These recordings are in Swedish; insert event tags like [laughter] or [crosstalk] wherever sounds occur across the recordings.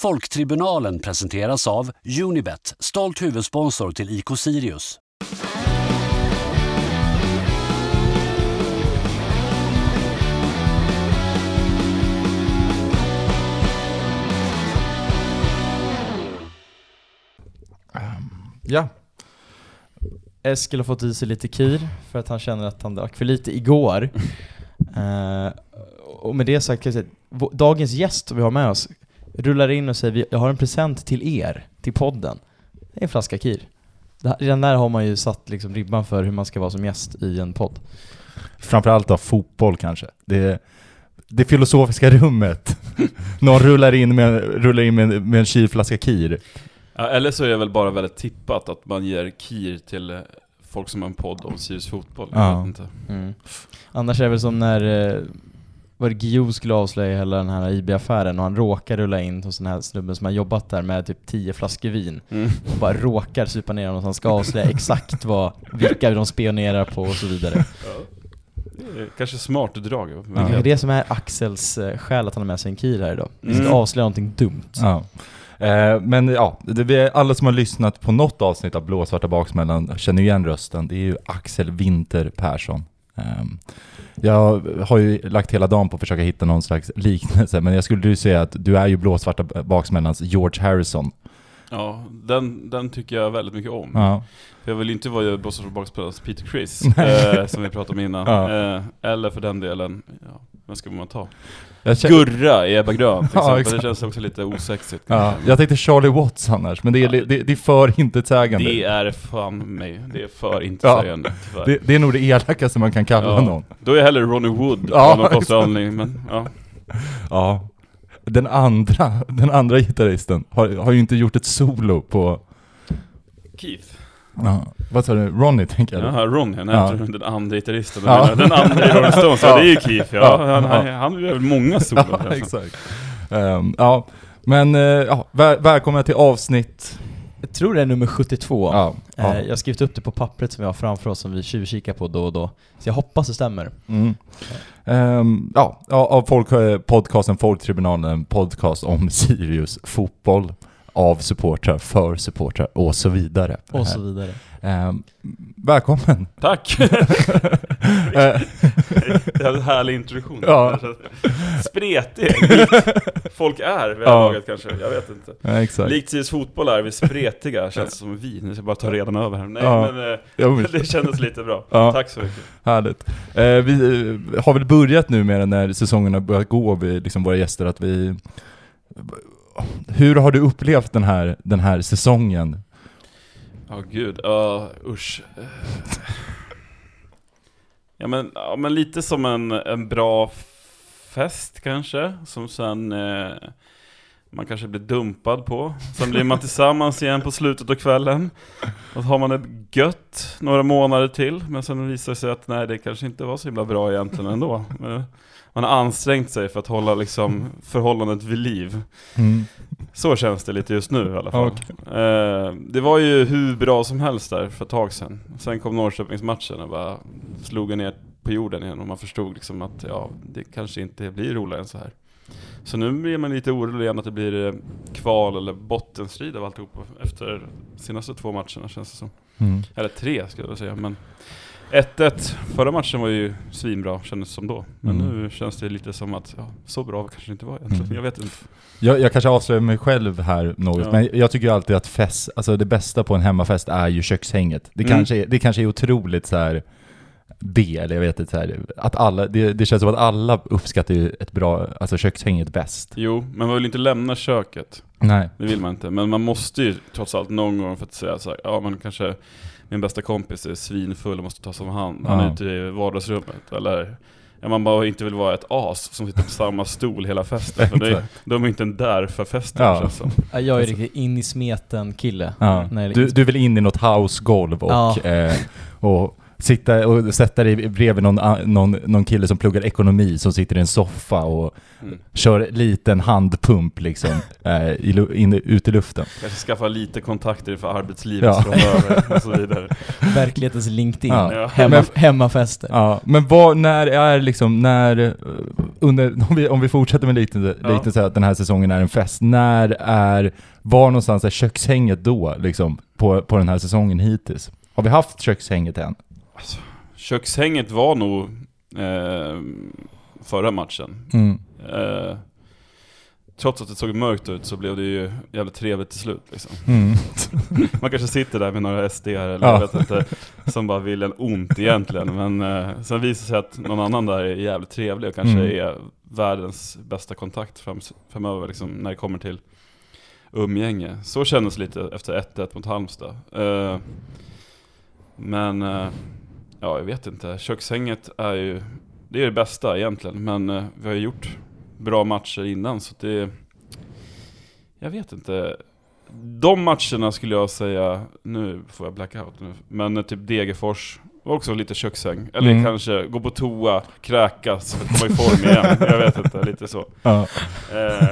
Folktribunalen presenteras av Unibet, stolt huvudsponsor till IK Sirius. Ja. Eskil har fått i sig lite kir för att han känner att han drack för lite igår. [laughs] Eh, och med det sagt kan jag säga, att dagens gäst vi har med oss rullar in och säger "Vi- jag har en present till er, till podden. Det är en flaska kir. Här- Redan där har man ju satt liksom ribban för hur man ska vara som gäst i en podd. Framförallt då fotboll kanske. Det, det filosofiska rummet. [laughs] Någon rullar in med, rullar in med, med en kylflaska kir. Ja, eller så är det väl bara väldigt tippat att man ger kir till eh, folk som har en podd om Sirius fotboll. Jag Ja. vet inte. Mm. Annars är det väl som när eh, var det Guillou skulle avslöja hela den här IB-affären och han råkar rulla in hos den här snubben som har jobbat där med typ 10 flaskor vin Mm. och bara råkar supa ner honom så han ska avslöja exakt vad, vilka de spionerar på och så vidare. Kanske smart drag. Ja. Det är det som är Axels eh, skäl att han har med sig en kir här idag. Vi ska Mm. avslöja någonting dumt. Ja. Eh, men ja, det, vi, alla som har lyssnat på något avsnitt av Blåsvarta baksmällan känner igen rösten. Det är ju Axel Winter Persson. Ehm, jag har ju lagt hela dagen på att försöka hitta någon slags liknelse, men jag skulle ju säga att du är ju Blåsvarta baksmällans George Harrison. Ja, den, den tycker jag väldigt mycket om. Ja. För jag vill inte vara och bakspelare Peter Chris, [laughs] eh, som vi pratade om innan. Ja. Eh, eller för den delen, ja, vem ska man ta? Känner, Gurra i Ebba Grön till [laughs] Ja, exempel, det känns också lite osexigt. ja, jag tänkte Charlie Watts annars, men det är, Ja. det, det är för intetsägande. Det är fan mig, det är för Ja. intetsägande tyvärr. Det, det är nog det elakaste man kan kalla Ja. någon. Då är jag hellre Ronnie Wood Ja, av någon men ja. Ja. Den andra, [laughs] den andra gitarristen har, har ju inte gjort ett solo på, Keith. ja, vad sa du, Ronnie tänker jag? Jaha, Ronnie, nej, Ja. jag tror den andra gitarristen. Ja. Den andra i Rolling Stones, ja, det är ju Keith ja. Han, han, han gör många [laughs] solon Ja, alltså. exakt. Ehm, ja, men uh, ja, väl, välkomna till avsnitt... Jag tror det är nummer 72. Ja, Eh, ja. Jag har skrivit upp det på pappret som vi har framför oss som vi tjuvkikar på då och då. Så jag hoppas det stämmer. Mm. Ehm, ja, ja, av folk, eh, podcasten Folktribunalen, en podcast om [laughs] Sirius fotboll av supportrar, för supportrar och så vidare. Och så vidare. Ehm, välkommen! Tack! [laughs] [laughs] [laughs] Det är en härlig introduktion. Ja. Spretig. Folk är vid det här laget kanske, jag vet inte. ja, exakt. Likt Sirius fotboll är vi spretiga, känns som vi. Nu ska bara ta redan över här. Nej Ja. men eh, [laughs] det kändes lite bra. Ja. Tack så mycket. Härligt. Eh, vi eh, har väl börjat nu med när säsongen har börjat gå, vi, liksom våra gäster, att vi... Hur har du upplevt den här, den här säsongen? Ja gud, uh, usch. Ja men, ja men lite som en, en bra fest kanske, som sen eh, man kanske blir dumpad på. Sen blir man tillsammans igen på slutet av kvällen. Och så har man det gött några månader till, men sen visar det sig att nej det kanske inte var så himla bra egentligen ändå. [laughs] Men Man har ansträngt sig för att hålla liksom förhållandet vid liv. Mm. Så känns det lite just nu i alla fall. Okej. Eh, det var ju hur bra som helst där för ett tag sedan. Sen kom Norrköpingsmatchen och bara slog ner på jorden igen och man förstod liksom att ja, det kanske inte blir roligare än så här. Så nu blir man lite orolig igen att det blir eh, kval eller bottenstrid av alltihop efter senaste två matcherna känns det som. Mm. Eller tre skulle jag säga, men 1-1 förra matchen var ju svinbra kändes som då. Men Mm. nu känns det lite som att ja, så bra kanske det inte var egentligen. Mm. Jag vet inte. Jag, jag kanske avslöjar mig själv här något, Ja. men jag tycker ju alltid att fest, alltså det bästa på en hemmafest är ju kökshänget. Det, Mm. kanske, är, det kanske är otroligt så här B, eller jag vet inte, så här, att alla, det, det känns som att alla uppskattar ju ett bra, alltså kökshänget bäst. Jo, men man vill inte lämna köket. Nej. Det vill man inte, men man måste ju trots allt någon gång för att säga så här, ja men kanske min bästa kompis är svinfull och måste tas om hand. Han Ja. är ute i vardagsrummet. Eller man bara inte vill vara ett as som sitter på samma stol hela festen. [laughs] För det, de är inte där för festen Ja. känns som. Ja, Jag är riktigt in i smeten kille. Ja. Du, du vill in i något house-golv och, Ja. eh, och sitta och sätta dig bredvid någon, någon, någon kille som pluggar ekonomi som sitter i en soffa och Mm. kör liten handpump liksom [laughs] lu- in, ut i luften. Kanske skaffa lite kontakter för arbetslivet Ja. framöver och så vidare. [laughs] Verklighetens LinkedIn. Ja. Hemma, Men- hemmafester. Ja, men vad, när är liksom, när, eh, under, [laughs] om vi, om vi fortsätter med liknelse, Ja. liknelse att den här säsongen är en fest, när är, var någonstans är kökshänget då liksom, på, på den här säsongen hittills? Har vi haft kökshänget än? Kökshänget var nog eh, förra matchen. Mm. Eh, trots att det såg mörkt ut så blev det ju jävligt trevligt till slut liksom. Mm. [laughs] Man kanske sitter där med några SD eller Ja. jag vet inte, som bara vill en ont egentligen. Men eh, sen visar det sig att någon annan där är jävligt trevlig och kanske Mm. är världens bästa kontakt fram, framöver liksom, när det kommer till umgänge. Så kändes det lite efter 1-1 mot Halmstad. Eh, men, eh, ja jag vet inte. Kökshänget är ju, det är det bästa egentligen. Men eh, vi har ju gjort bra matcher innan så det, jag vet inte. De matcherna skulle jag säga, nu får jag blackout nu, men eh, typ Degerfors var också lite köksäng. Eller Mm. kanske gå på toa, kräkas komma i form igen. Jag vet inte, lite så. Ja. Eh,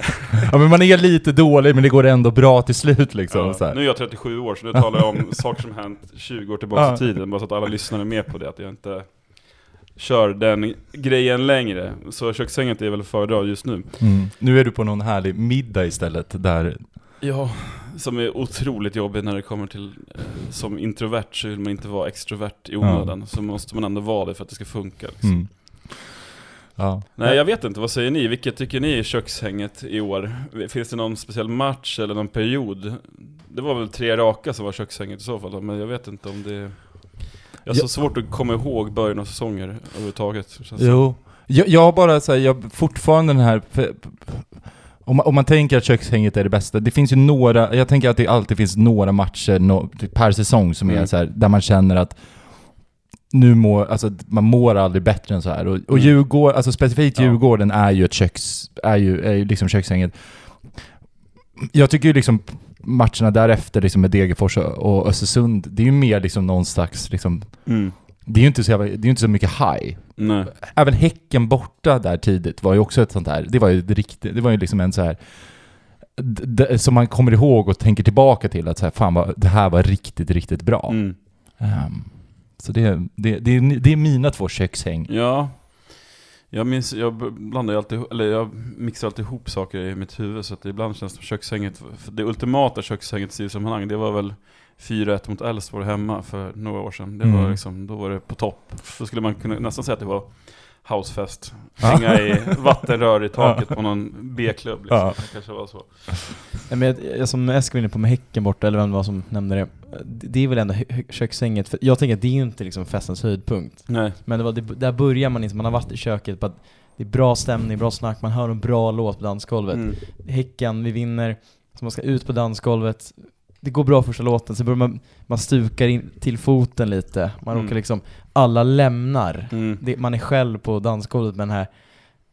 ja, men man är lite dålig men det går ändå bra till slut liksom. ja, nu är jag 37 år så nu talar jag om [laughs] saker som hänt 20 år tillbaka Ja. i tiden, bara så att alla lyssnare är med på det, att jag inte kör den grejen längre. Så kökssänget är väl att föredra just nu. Mm. Nu är du på någon härlig middag istället där Ja, som är otroligt jobbig när det kommer till, eh, som introvert så vill man inte vara extrovert i onödan. Så måste man ändå vara det för att det ska funka. Liksom. mm. Ja. Nej jag vet inte, vad säger ni? Vilket tycker ni är kökshänget i år? Finns det någon speciell match eller någon period? Det var väl tre raka som var kökshänget i så fall, men jag vet inte om det... Jag har så Ja. svårt att komma ihåg början av säsonger överhuvudtaget. Jo. Jag, jag bara säger, jag fortfarande den här... Om, man- om man tänker att kökshänget är det bästa, det finns ju några, jag tänker att det alltid finns några matcher no, typ per säsong som är Mm. så här, där man känner att nu mår, alltså man mår aldrig bättre än så här. Och, och Mm. Djurgården, alltså specifikt Ja. Djurgården är ju ett köks, är ju, är ju liksom kökshänget. Jag tycker ju liksom matcherna därefter liksom med Degerfors och- och Östersund, det är ju mer liksom någon slags liksom, Mm. Det är ju inte så, jävla- det är inte så mycket high Nej. även Häcken borta där tidigt var ju också ett sånt där, det var ju riktigt, det var ju liksom en så här som man kommer ihåg och tänker tillbaka till att så här, fan vad, det här var riktigt, riktigt bra. Mm. Ehm, så det, det, det, är, det är mina två kökshäng. Ja. Jag minns, jag blandar alltid, eller jag mixar alltid ihop saker i mitt huvud så att det ibland känns som kökshänget, det ultimata kökshänget i sammanhang, det var väl 4-1 mot Elfsborg hemma för några år sedan. Det var Mm. liksom, då var det på topp. Då skulle man kunna nästan säga att det var housefest. Hänga i vattenrör i [laughs] taket på någon B-klubb liksom. Ja. Det kanske var så. Men jag, jag, som Eskil var inne på med Häcken borta, eller vem det var som nämnde det. Det är väl ändå kökssänget, för jag tänker att det är ju inte liksom festens höjdpunkt. Nej. Men det var, det, där börjar man, liksom, man har varit i köket på att det är bra stämning, bra snack, man hör en bra låt på dansgolvet. Mm. Häcken, vi vinner, så man ska ut på dansgolvet. Det går bra första låten, så börjar man, man stukar in till foten lite. Man Mm. råkar liksom, alla lämnar. Mm. Det, man är själv på dansgolvet med den här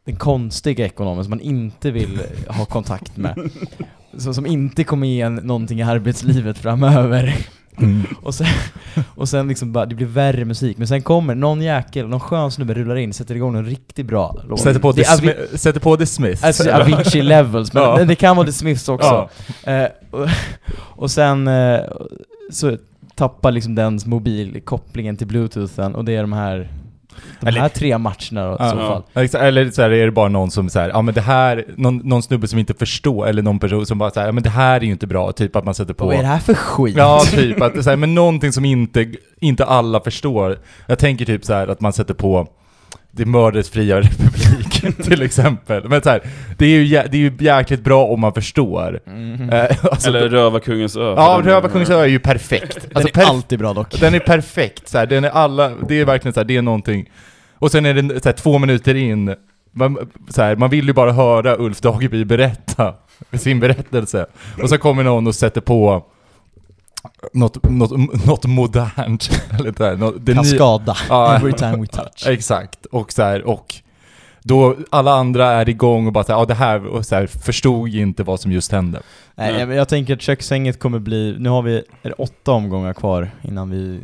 den konstiga ekonomen som man inte vill ha kontakt med. [laughs] Så, som inte kommer ge en någonting i arbetslivet framöver. Mm. [laughs] Och sen, och sen liksom bara, det blir värre musik. Men sen kommer någon jäkel, någon skön snubbe rullar in, sätter igång en riktigt bra låt. Sätter på, det The Avi- sätter på The Smiths. Alltså Avicii [laughs] levels, men Ja. det kan vara The Smiths också. Ja. Eh, och, [laughs] och sen eh, så tappar liksom dens mobil kopplingen till bluetoothen och det är de här de Eller- här tre matcherna då, i så fall. Exakt. Eller så här, är det bara någon som så här, ja men det här, någon, någon snubbe som inte förstår, eller någon person som bara så här, ja men det här är ju inte bra, typ att man sätter på... Vad är det här för skit? Ja, typ att så här, men någonting som inte, inte alla förstår. Jag tänker typ så här att man sätter på det mördades fria republik [laughs] till exempel. Men så här, det är ju det är ju jäkligt bra om man förstår. Mhm. Eh, [laughs] alltså, Eller Rövarkungens ö. ja, den- Rövarkungens ö är ju perfekt. Den Alltså, är perf- alltid bra dock. den är perfekt, så här, den är alla, det är verkligen så här, det är någonting. Och sen är det så här, två minuter in, man, så här, man vill ju bara höra Ulf Dageby berätta [laughs] sin berättelse. Och så kommer någon och sätter på något, något, något modernt. [laughs] Eller så här, något, det kan nya- skada. Ja. Every time we touch. [laughs] Exakt, och så här, och då alla andra är igång och bara så här, ja det här, och så här, förstod inte vad som just hände. Nej, Ja. jag, jag tänker att kökssänget kommer bli, nu har vi, är det åtta omgångar kvar innan vi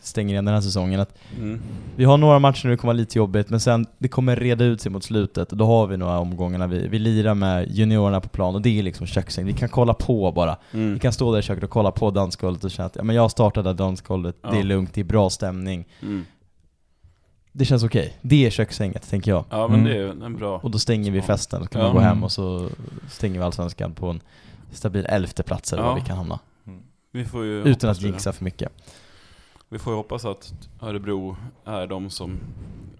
stänger igen den här säsongen, att Mm. vi har några matcher nu det kommer vara lite jobbigt, men sen det kommer reda ut sig mot slutet och då har vi några omgångar när vi, vi lirar med juniorerna på plan och det är liksom köksäng. Vi kan kolla på bara. Mm. Vi kan stå där i köket och kolla på dansgolvet och känna att ja, men jag startade dansgolvet, det Ja. är lugnt, det är bra stämning. Mm. Det känns okej. Det är köksänget, tänker jag. Ja men Mm. det är en bra... Och då stänger vi festen, så kan Ja. man gå hem Mm. och så stänger vi Allsvenskan på en stabil elfte plats eller Ja. var vi kan hamna. Vi får ju Utan att det. jinxa för mycket. Vi får ju hoppas att Örebro är de som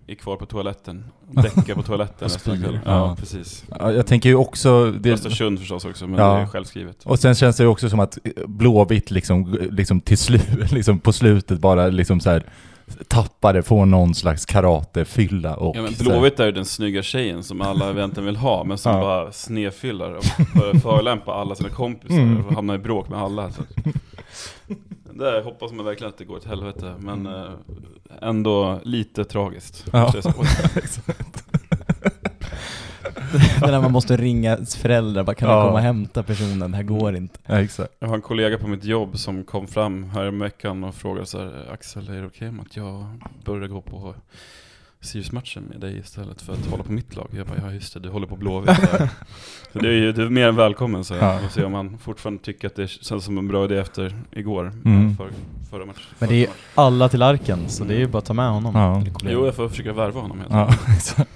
är kvar på toaletten. Däckar på toaletten [laughs] nästa kväll. Ja. Ja, precis. Ja, Jag tänker ju också... Det, Östersund förstås också, men Ja. det är självskrivet. och sen känns det ju också som att Blåvitt liksom, liksom till slut, [laughs] liksom på slutet bara liksom så här tappade, får någon slags karatefylla och Ja men Blåvitt är ju den snygga tjejen som alla egentligen vill ha, men som Ja. bara snedfyllar och börjar förolämpa alla sina kompisar Mm. och hamnar i bråk med alla. Så. [laughs] Där hoppas man verkligen att det går åt helvete, men Mm. eh, ändå lite tragiskt. Ja. [laughs] Det är när man måste ringa föräldrar, bara kan Ja. du komma och hämta personen? Det här går inte. Ja, exakt. Jag har en kollega på mitt jobb som kom fram här i veckan och frågade så här, Axel, är det okej om att jag börjar gå på Sirius-matchen med dig istället för att hålla på mitt lag? Jag bara, ja just det, du håller på Blåvitt. [laughs] Så det är ju du är mer än välkommen så Ja. jag får se om han fortfarande tycker att det känns som en bra idé efter igår, Mm. för, förra matchen. Men det är ju alla till arken, så det är ju bara att ta med honom. Ja. Jo, jag får försöka värva honom helt Ja, [laughs] exakt.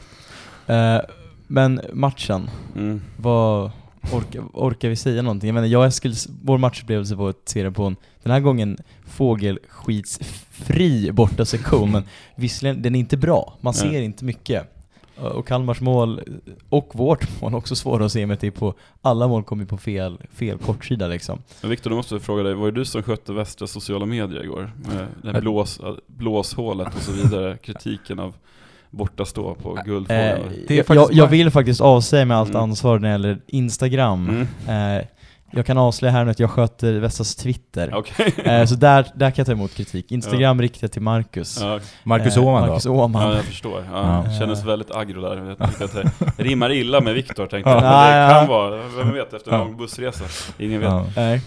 Eh, men matchen, mm. vad orkar, orkar vi säga någonting? Jag menar, jag och Eskil, vår matchupplevelse var att se den på en, den här gången fågelskitsfri borta sektion, [laughs] men visserligen, den är inte bra. Man ser Nej. inte mycket. Eh, Och Kalmars mål, och vårt mål, också svåra att se med typ på, alla mål kommer på fel, fel kortsida liksom. Men Viktor, då måste jag fråga dig, var det du som skötte västra sociala medier igår? Med det här blås, blåshålet och så [laughs] vidare, kritiken av borta stå på Eh, Guldfågeln? Är jag, jag vill faktiskt avsäga mig allt Mm. ansvar när det gäller Instagram. Mm. Eh, jag kan avslöja här nu att jag sköter Västras Twitter. Okej. Eh, så där, där kan jag ta emot kritik. Instagram riktar till Marcus. Ja, Marcus Eh, Åhman då? Marcus Åhman. ja, jag förstår. Ja, Ja. Kändes väldigt aggro där. Jag tyckte att det rimmar illa med Viktor tänkte Ja. jag. Ja, det ja. kan vara, vem vet, efter en Ja. lång bussresa. Ingen vet. Ja. Nej.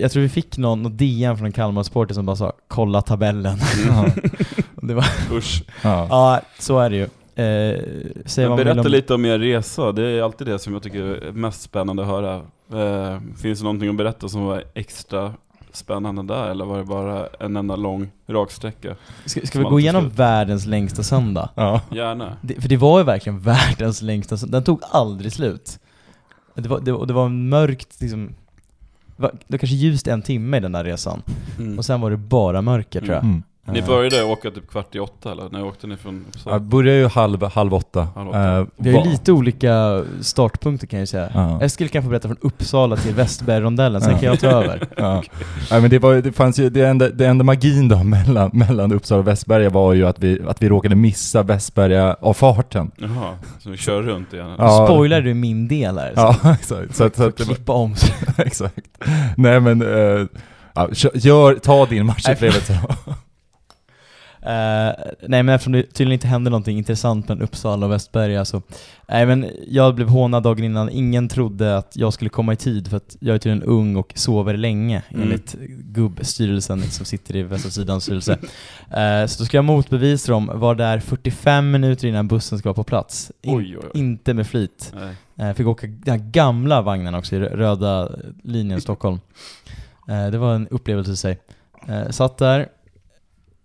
Jag tror vi fick någon, någon DM från en Kalmar-supporter som bara sa 'Kolla tabellen' [laughs] Ja. det var, Usch. Ja. Ja, så är det ju. Eh, berätta om- lite om er resa, det är alltid det som jag tycker är mest spännande att höra. Eh, finns det någonting att berätta som var extra spännande där, eller var det bara en enda lång raksträcka? Ska, ska vi gå igenom slut. världens längsta söndag? Ja. Gärna. Det, för det var ju verkligen [laughs] världens längsta söndag, den tog aldrig slut. Det var, det, var- det var mörkt liksom, det var kanske ljust en timme i den där resan, Mm. och sen var det bara mörker tror jag. Mm. Ni Eh, började åka typ kvart i åtta eller? När åkte ni från Uppsala? Jag började ju halv, halv åtta. Halv åtta. Eh, Vi har ju lite olika startpunkter kan jag säga. Ja. Eskil kan få berätta från Uppsala till Västbergrondellen, sen Ja. kan jag ta [laughs] över. Ja. Nej, men det, var, det fanns ju, det enda, det enda magin då [laughs] mellan, mellan Uppsala och Västberga var ju att vi, att vi råkade missa Västberga av farten. Jaha, så vi kör runt igen? Ja. Spoilar du min del här? Ja, [laughs] exakt. Så, att- så att klippa om. exakt. Nej men, eh, ja, gör, ta din matchupplevelse då. Eh, nej men eftersom det tydligen inte hände någonting intressant mellan Uppsala och Västberga så, nej men jag blev hånad dagen innan, ingen trodde att jag skulle komma i tid för att jag är tydligen ung och sover länge Mm. enligt gubbstyrelsen som sitter i Västra Sidans styrelse. Eh, så då ska jag motbevisa dem, var där 45 minuter innan bussen ska vara på plats. In, Oj, oj, oj. Inte med flit. Eh, fick åka den här gamla vagnen också i rö- röda linjen Stockholm. Det var en upplevelse i sig. Satt där,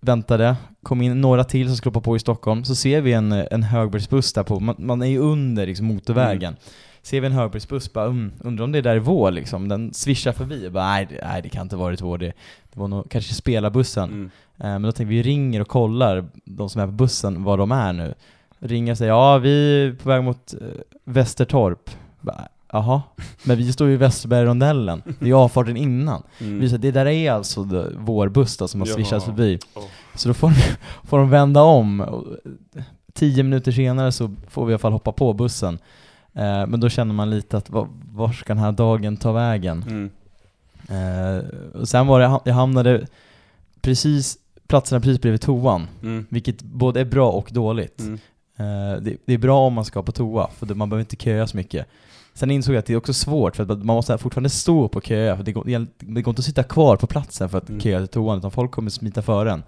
väntade, kom in några till som skulle hoppa på i Stockholm, så ser vi en, en högbergsbuss där på, man, man är ju under liksom, motorvägen. Ser vi en högbergsbuss, bara um, undrar om det där är vår liksom, den svischar förbi, Jag bara, nej, det, nej det kan inte varit vår, det, det var nog kanske spelarbussen. Mm. Eh, men då tänkte vi, vi ringer och kollar, de som är på bussen, var de är nu. Ringer och säger, ja vi är på väg mot eh, Västertorp. Bara, Jaha, men vi står ju i Västerbergrondellen, det är avfarten innan. Mm. Vi sa, det där är alltså the, vår buss då, som har swishat förbi. Åh. Så då får, får de vända om. Tio minuter senare så får vi i alla fall hoppa på bussen. Eh, men då känner man lite att, var, var ska den här dagen ta vägen? Mm. Eh, och sen var det, jag hamnade precis, platserna precis bredvid toan, Mm. vilket både är bra och dåligt. Mm. Eh, det, det är bra om man ska på toa, för man behöver inte köa så mycket. Sen insåg jag att det är också svårt för att man måste fortfarande stå på köa, för det går, det går inte att sitta kvar på platsen för att Mm. köa till toan, utan folk kommer smita före en.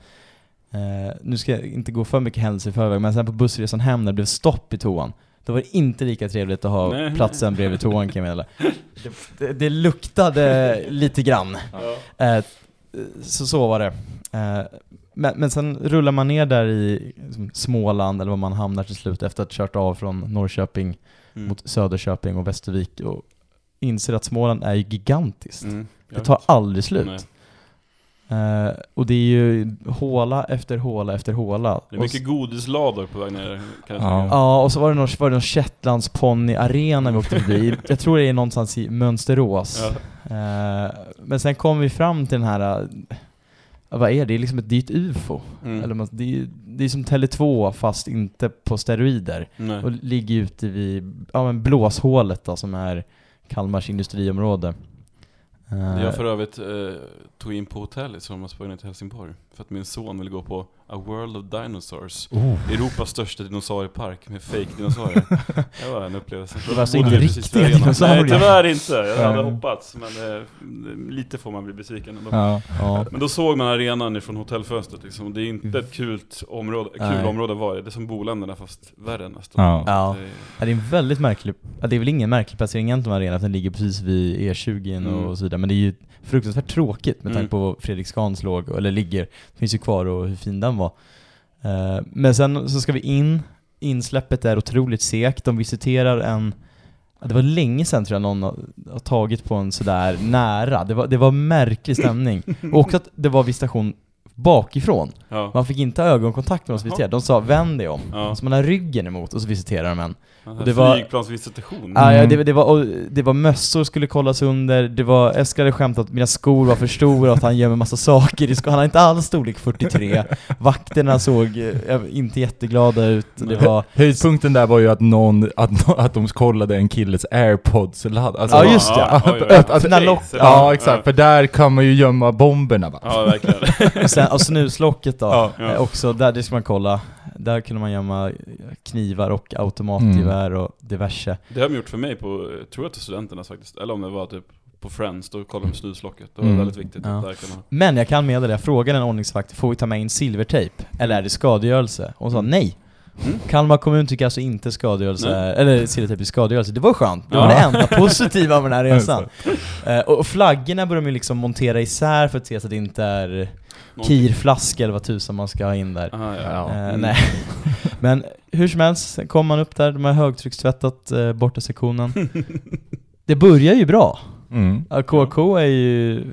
Eh, nu ska jag inte gå för mycket händelser i förväg, men sen på bussresan hem när det blev stopp i toan, då var det inte lika trevligt att ha Nej. platsen bredvid toan kan jag meddela. [laughs] Det, det, det luktade lite grann. Ja. Eh, så så var det. Eh, men, men sen rullar man ner där i liksom, Småland, eller var man hamnar till slut efter att ha kört av från Norrköping Mm. mot Söderköping och Västervik och inser att Småland är gigantiskt. Mm. Det tar aldrig slut. Eh, och det är ju håla efter håla efter håla. Det är mycket godislador på väg ner kan jag Ja. Ja, och så var det någon, var det någon Shetlands ponny-arena vi åkte förbi. [laughs] Jag tror det är någonstans i Mönsterås. Ja. Eh, men sen kom vi fram till den här, eh, vad är det? Det är liksom ett dyrt ufo. Mm. Eller man, det, är, det är som Tele2 fast inte på steroider. Nej. Och ligger ute vid ja, men Blåshålet då, som är Kalmars industriområde. Eh, Jag för övrigt eh, tog in på hotellet som man sprang ner till Helsingborg För att min son ville gå på A World of Dinosaurs Oh. Europas största dinosauriepark med fake dinosaurier [laughs] Det var en upplevelse Det var alltså inte riktiga dinosaurier? Nej tyvärr inte, jag hade hoppats Men eh, lite får man bli besviken ändå Ja. ja. Men då såg man arenan ifrån hotellfönstret liksom, det är inte ett kul område, kul Nej. område var det, det är som boländerna fast värre nästan Ja. Ja. Det är- det är en väldigt märklig, det är väl ingen märklig placering egentligen av arenan, den ligger precis vid E20 Mm. och så vidare, men det är ju fruktansvärt tråkigt med Mm. tanke på var Fredriksskans låg, eller ligger, finns ju kvar och hur fin den var. Eh, men sen så ska vi in, insläppet är otroligt segt, de visiterar en det var länge sedan tror jag någon har, tagit på en sådär nära, det var, det var märklig stämning. [laughs] och också att det var visitation bakifrån. Ja, Man fick inte ha ögonkontakt med Jaha. visiterade, de sa vänd dig om. Ja. Så man har ryggen emot och så visiterar de en. Det det var- flygplansvisitation Ah, ja, Mm. det, det, var, och det var mössor som skulle kollas under, det var, Eskil hade skämtat att mina skor var för stora och att han gömmer massa saker i skor. Han har inte alls storlek 43. Vakterna såg eh, inte jätteglada ut. Det var... Höjdpunkten där var ju att någon, att, att de kollade en killes airpods-ladd. Alltså, Ja, just det. Ja. Att- att- Öppna lock. Ja, exakt. För där kan man ju gömma bomberna va? Ja, verkligen. [laughs] Och, sen, och snuslocket då, Ja. Ja. eh, också, där, det ska man kolla. Där kunde man gömma knivar och automatgevär Mm. Och diverse. Det har de gjort för mig på, tror jag till studenterna faktiskt, eller om det var typ på Friends, då kollade de snuslocket. Det var Mm. väldigt viktigt. Ja. Där kan man... Men jag kan meddela, jag frågade en ordningsvakt, får vi ta med in silvertejp? Eller är det skadegörelse? Och hon sa nej. Mm. Kalmar kommun tycker alltså inte skadegörelse, Nej. eller silvertejp är skadegörelse. Det var skönt, det var Ja. det enda [laughs] positiva med den här resan. Eh, och flaggorna börjar de ju liksom montera isär för att se så att det inte är kirflaska eller vad tusan man ska ha in där. Aha, ja. Ja. Eh, Mm. Nej. Men hur som helst, kommer man upp där, de har högtryckstvättat eh, borta sektionen. [laughs] det börjar ju bra. Mm. KK är ju...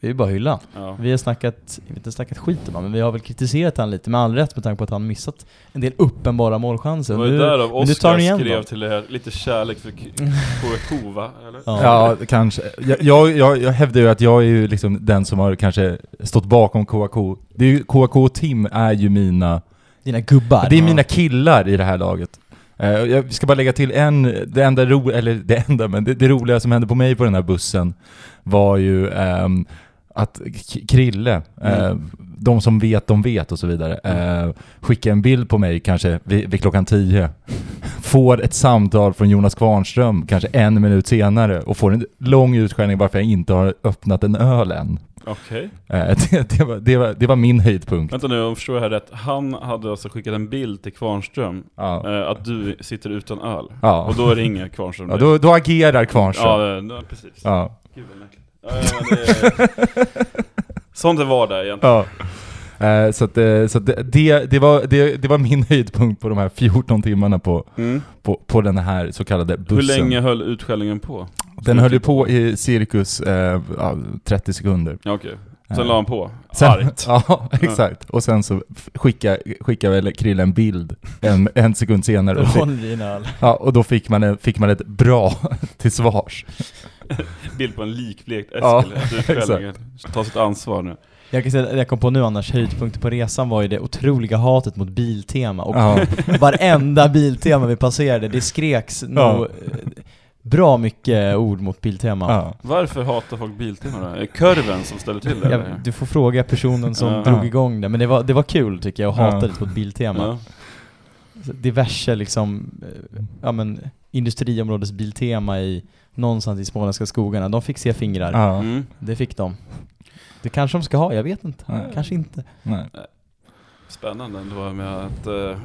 Det är ju bara hylla. Ja. Vi har snackat, inte snackat skit om honom, men vi har väl kritiserat han lite med all rätt med tanke på att han missat en del uppenbara Det målchanser. var ju därav igen skrev då. till det här, lite kärlek för KK va? Eller? Ja. Ja, kanske. Jag, jag, jag, jag hävdar ju att jag är ju liksom den som har kanske stått bakom KAK. Det är ju, KAK och Tim är ju mina, Dina gubbar. det är mina killar i det här laget. Eh, jag ska bara lägga till en, det enda ro, eller det enda, men det, det roliga som hände på mig på den här bussen var ju ehm, att Krille, eh, Mm. de som vet, de vet och så vidare, eh, skickade en bild på mig kanske vid, vid klockan 10. Får ett samtal från Jonas Kvarnström kanske en minut senare och får en lång utskällning varför jag inte har öppnat en öl än. Okej. Eh, [laughs] det, det, var, det, var, det var min höjdpunkt. Vänta nu, om jag förstår det här rätt. Han hade alltså skickat en bild till Kvarnström, Ja. eh, att du sitter utan öl. Ja. Och då ringer Kvarnström [laughs] Ja, då, då agerar Kvarnström. Ja, ja, precis. Ja. Gud vad märkligt. [laughs] Sånt är vardag egentligen. Ja. Eh, så att, eh, så det, det, det, var, det, det var min höjdpunkt på de här 14 timmarna på, Mm. på, på den här så kallade bussen. Hur länge höll utskällningen på? Den höll ju på i cirkus eh, ja, 30 sekunder. Ja, okej. Sen Eh, la han på. sen, Argt. [laughs] Ja, exakt. Och sen så skickade skicka väl Krille en bild en, en sekund senare. Och, fick, ja, och då fick man, en, fick man ett bra [laughs] till svars. [laughs] Bild på en likblekt Eskil. Ja. Ta sitt ansvar nu. Jag kan säga, jag kom på nu annars, höjdpunkter på resan var ju det otroliga hatet mot Biltema och Ja. varenda Biltema vi passerade, det skreks nog eh, bra mycket ord mot Biltema. Ja. Varför hatar folk Biltema då? Är det kurven som ställer till det? Eller? du får fråga personen som Ja. drog igång det, men det var, det var kul tycker jag, att Ja. hata lite mot Biltema. Ja. Diverse liksom, eh, ja men, industriområdes Biltema i någonstans i småländska skogarna. De fick se fingrar. Ja. Mm. Det fick de. Det kanske de ska ha, jag vet inte. Nej. Kanske inte. Nej. Spännande ändå med att uh,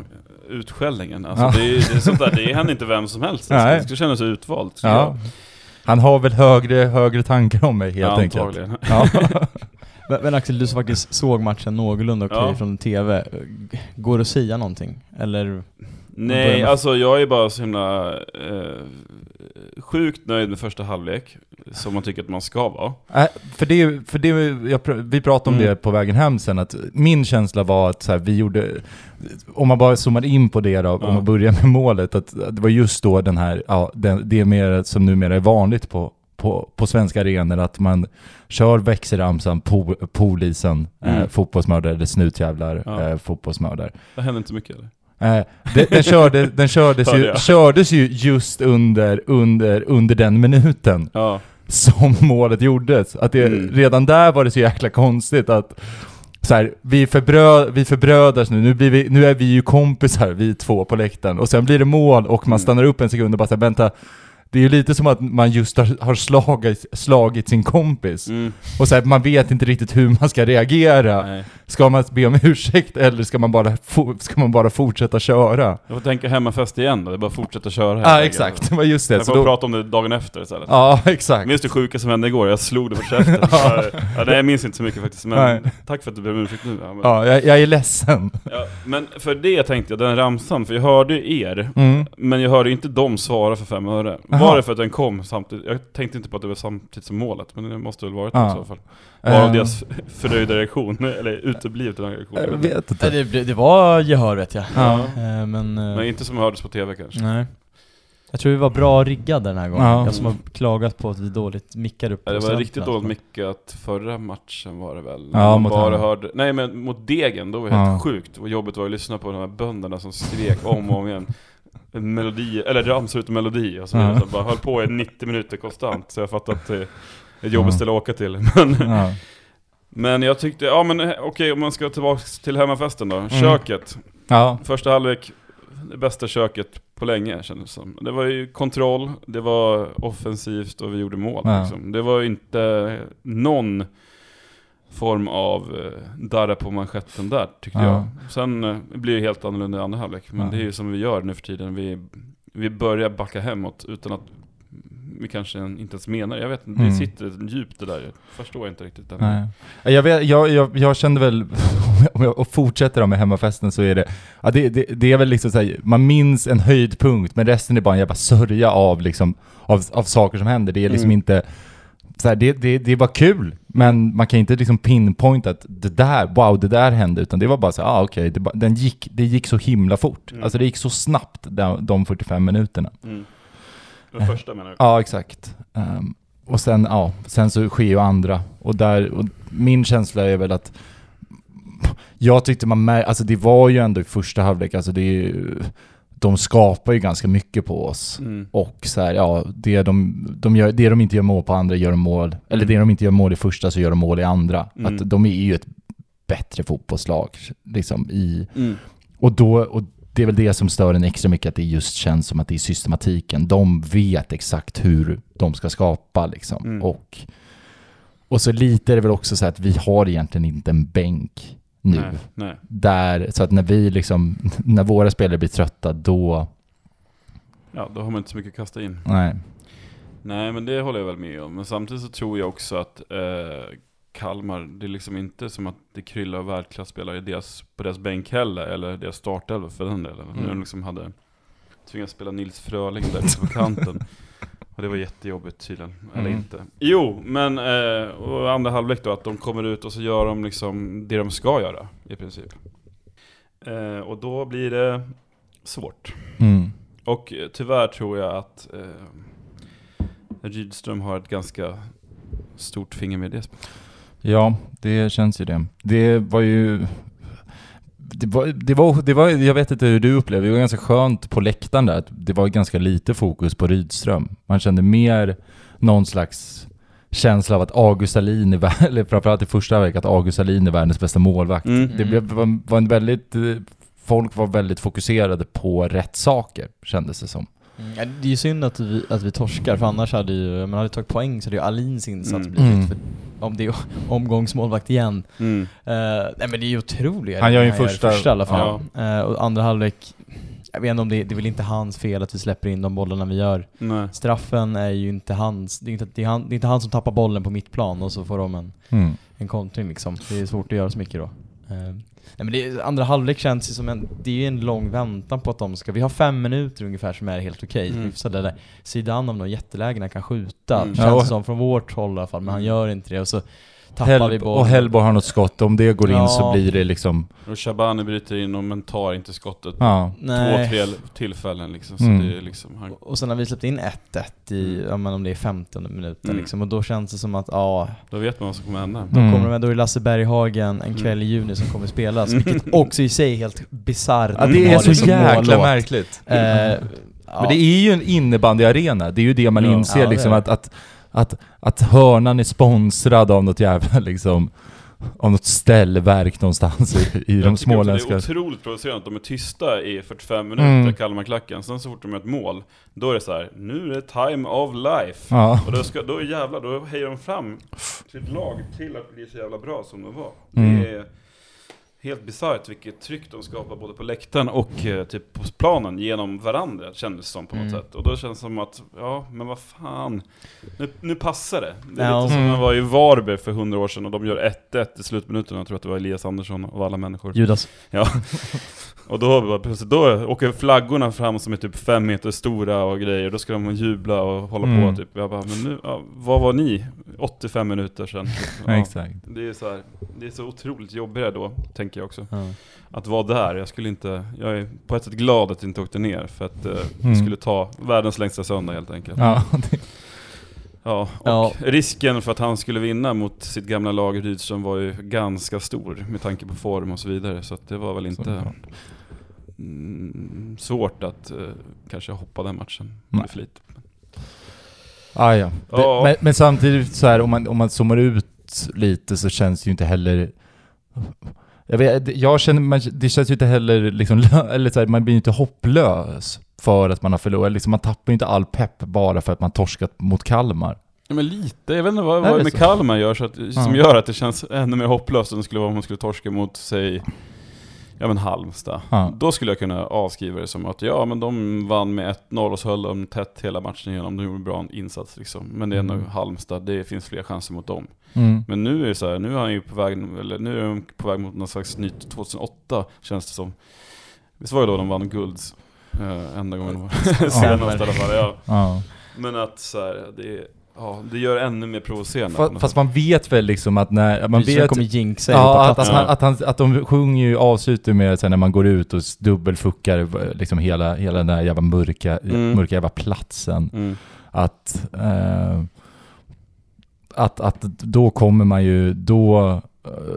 utskällningen. Alltså Ja. det, är, det är sånt där, det händer inte vem som helst. Nej. det ska kännas utvalt. Ja. jag. Han har väl högre, högre tankar om mig helt enkelt. Antagligen. Ja. [laughs] Men, men Axel, du som faktiskt såg matchen någorlunda okej Ja. från TV. Går det att säga någonting? Eller? Nej, alltså jag är bara så himla eh, sjukt nöjd med första halvlek. Som man tycker att man ska vara. Äh, för det, för det jag, vi pratade om Mm. det på vägen hem sen, att min känsla var att så här, vi gjorde, om man bara zoomar in på det då, Ja. om man börjar med målet, att det var just då den här, ja, den, det är mer som numera är vanligt på, på, på svenska arenor, att man kör växelramsan, po, polisen, eh, Mm. fotbollsmördare eller snutjävlar, Ja. eh, fotbollsmördare. Det händer inte mycket eller? Eh, den, den, körde, den kördes, [laughs] ju, kördes ju just under, under, under den minuten Ja. som [laughs] målet gjordes. Att det, Mm. Redan där var det så jäkla konstigt att så här, vi, förbrö, vi förbrödras nu, nu, blir vi, nu är vi ju kompisar vi två på läktaren. Och sen blir det mål och man Mm. stannar upp en sekund och bara säger vänta, det är ju lite som att man just har, har slagit, slagit sin kompis. Mm. Och så här, man vet inte riktigt hur man ska reagera. Nej. Ska man be om ursäkt eller ska man bara, ska man bara fortsätta köra? Jag får tänka hemmafest igen då, det är bara fortsätta köra. Ja ah, exakt, det var just det. Jag får då, prata om det dagen efter istället. ja [laughs] exakt. Minns du sjuka som hände igår? Jag slog det på käften. [laughs] ja. Ja, nej, jag minns inte så mycket faktiskt, men Nej. tack för att du ber om ursäkt nu. Ja, men, Ja, jag, jag är ledsen. ja, men för det tänkte jag, den ramsan, för jag hörde er, Mm. men jag hörde inte dem svara för fem öre. Var det för att den kom samtidigt? Jag tänkte inte på att det var samtidigt som målet, men det måste väl varit det Ja. i så fall. Varav Eh, deras förnöjda reaktion, eller uteblivet reaktion. Jag vet inte. Nej, det, det var gehör vet jag. Ja. Eh, Men... eh, Men inte som hördes på TV kanske. Nej. Jag tror vi var bra riggade den här gången. Ja. Jag som har klagat på att vi dåligt mickar upp Ja, det var riktigt dåligt mickat förra matchen var det väl? Ja, man mot bara hörde, Nej men mot Degen, då var det helt Ja. sjukt. Och jobbet var att lyssna på de här bönderna som skrek om och om igen. En melodi, eller ramsor utom melodi och så vidare. Ja. Bara höll på i 90 minuter konstant. Så jag fattar att det är ett Ja. jobbigt ställe att åka till. Men, Ja. Men jag tyckte, ja men eh, okej om man ska tillbaka till hemmafesten då. Mm. Köket. Ja. Första halvlek, det bästa köket på länge kändes det som. Det var ju kontroll, det var offensivt och vi gjorde mål. Ja. Liksom. Det var inte någon form av eh, darra på manschetten där, tyckte Ja. jag. Sen eh, blir det helt annorlunda i andra halvlek. Men det är ju som vi gör nu för tiden. Vi, vi börjar backa hemåt utan att vi kanske inte ens menar det. Jag vet inte, Mm. det sitter djupt det där. Jag förstår inte riktigt. Den. Nej. Jag, vet, jag, jag, jag kände väl, [laughs] om jag och fortsätter med hemmafesten så är det, ja, det, det, det är väl liksom såhär, man minns en höjdpunkt men resten är bara en jävla sörja av liksom, av, av saker som händer. Det är liksom Mm. inte, så det, det, det var kul, men man kan inte liksom pinpointa att det där, wow det där hände, utan det var bara så ah, okej, det, bara- den gick, det gick så himla fort. Mm. Alltså det gick så snabbt, de, de 45 minuterna. Mm. Den första menar du? Ja, exakt. Ehm, och sen, ja, sen så sker ju andra. Och där, och min känsla är väl att jag tyckte man mär, alltså det var ju ändå i första halvlek, alltså det är ju, de skapar ju ganska mycket på oss. Mm. Och så här, ja, det de, de gör, det de inte gör mål på andra gör de mål, eller det de inte gör mål i första så gör de mål i andra. Mm. Att de är ju ett bättre fotbollslag, liksom i, Mm. och då, och det är väl det som stör en extra mycket, att det just känns som att det är systematiken. De vet exakt hur de ska skapa liksom. Mm. Och, och så lite är det väl också så att vi har egentligen inte en bänk nu. Nej, nej. Där, så att när vi liksom, [laughs] när våra spelare blir trötta, då, Ja, då har man inte så mycket att kasta in. nej. Nej, men det håller jag väl med om. Men samtidigt så tror jag också att eh, Kalmar, det är liksom inte som att det kryllar världsklasspelare i deras, på deras bänk heller, eller deras startelva för den delen. Mm. Nu de liksom hade tvingats spela Nils Fröling där på kanten. [laughs] Och det var jättejobbigt tydligen, eller Mm. inte. Jo, men eh, och andra halvlek då, att de kommer ut och så gör de liksom det de ska göra, i princip. Eh, och då blir det svårt. Mm. Och eh, tyvärr tror jag att eh, Rydström har ett ganska stort finger med det spelet. Ja, det känns ju det. Det var ju... Det var, det, var, det var, jag vet inte hur du upplevde det, det var ganska skönt på läktaren där, det var ganska lite fokus på Rydström. Man kände mer någon slags känsla av att August Alin, är, [laughs] eller framförallt i första veckan, att August Alin är världens bästa målvakt. Mm. Det blev, var, var en väldigt, eh, folk var väldigt fokuserade på rätt saker, kändes det som. Mm, ja, det är ju synd att vi, att vi torskar, för annars hade ju, man hade tagit poäng så hade ju Alins insats Mm. blivit, Mm. för om det är [laughs] omgångsmålvakt igen. Mm. Eh, nej men det är ju otroligt. Han gör ju gör första- i alla fall. Eh, och andra halvlek, jag vet inte om det, det är väl inte hans fel att vi släpper in de bollarna vi gör. Nej. Straffen är ju inte hans, det är inte, det är han, det är inte han som tappar bollen på mittplan och så får de en, Mm. en kontring liksom. Det är svårt att göra så mycket då. Eh, nej men det, andra halvlek känns ju som en, det är en lång väntan på att de ska, vi har fem minuter ungefär som är helt okej. Mm. Okay, där sidan av de jättelägena kan skjuta, Mm. känns Ja, som från vårt håll i alla fall, men han gör inte det och så tappar vi Hell, bollen. och Hellborg har något skott, om det går in Ja. så blir det liksom, Och Shabani bryter in och men tar inte skottet. ja. Nej. Två, tre tillfällen liksom. Så Mm. det är liksom, han, Och sen har vi släppt in 1-1 i, Mm. ja, men om det är 15 minuten Mm. liksom, och då känns det som att, ja, då vet man vad som kommer hända. då Mm. kommer de, då är det Lasse Berghagen en Mm. kväll i juni som kommer spelas, Mm. vilket också i sig är helt bisarrt. ja att det de är så som jäkla mållåt. märkligt. Eh, ja. Men det är ju en innebandyarena, det är ju det man Ja. inser liksom att, att, att, att hörnan är sponsrad av något jävla [laughs] liksom, av något ställverk någonstans i, i Jag de småländska... Det är otroligt provocerande att de är tysta i 45 minuter, Mm. Kalmarklacken. Sen så fort de gör ett mål, då är det så här: nu är det time of life. Ja. Och då, ska, då jävlar, då hejar de fram sitt lag till att bli så jävla bra som de var. Mm. Det är helt bisarrt vilket tryck de skapar både på läktaren och eh, typ på planen genom varandra, kändes det som på något Mm. sätt. Och då känns det som att, ja men vad fan, nu, nu passar det. Det är Ja. lite som Mm. när jag var i Varberg för 100 år sedan och de gör 1-1 i slutminuten. Jag tror att det var Elias Andersson av alla människor. Judas. [laughs] Och då, då åker flaggorna fram som är typ fem meter stora och grejer, då ska de jubla och hålla Mm. på typ. Jag bara, men nu, ja, vad var ni? 85 minuter sedan. Ja, [laughs] Ja, exakt. det är så här, det är så otroligt jobbigare då, tänker jag också. Ja. Att vara där, jag skulle inte, jag är på ett sätt glad att jag inte åkte ner för att eh, Mm. det skulle ta världens längsta söndag helt enkelt. Ja, [laughs] Ja, och Ja. risken för att han skulle vinna mot sitt gamla lag Rydström var ju ganska stor med tanke på form och så vidare. Så det var väl inte mm, svårt att eh, kanske hoppa den matchen Nej. med flit. Ah, ja. Det, men, men samtidigt så här, om man, om man zoomar ut lite så känns det ju inte heller... Jag, vet, jag känner, man, det känns ju inte heller liksom, [laughs] eller så här, man blir ju inte hopplös för att man har förlorat. Liksom, man tappar ju inte all pepp bara för att man torskat mot Kalmar. Ja, men lite, jag vet inte vad, vad det med så? Kalmar gör så att, som Ja. gör att det känns ännu mer hopplöst än det skulle vara om man skulle torska mot, säg, ja men Halmstad. Ja. Då skulle jag kunna avskriva det som att ja men de vann med 1-0 och så höll de tätt hela matchen igenom, de gjorde en bra insats liksom. Men det är ändå Mm. Halmstad, det finns fler chanser mot dem. Mm. Men nu är det så här, nu är han ju på väg, eller nu är de på väg mot någon slags nytt 2008 känns det som. Visst var det då de vann guld? Uh, enda gången de var [laughs] senast i alla fall, ja. Ja. Men att så här, det, är- ja, det gör ännu mer provocerande. Fast, något fast man vet väl liksom att när... Man Rydström vet, kommer jinxa Ja, att, att, han, att, han, att de sjunger ju, avslutar med sen när man går ut och dubbelfuckar eh, liksom hela, hela den där jävla mörka, Mm. mörka jävla platsen. Mm. Att, eh, att, att då kommer man ju, då,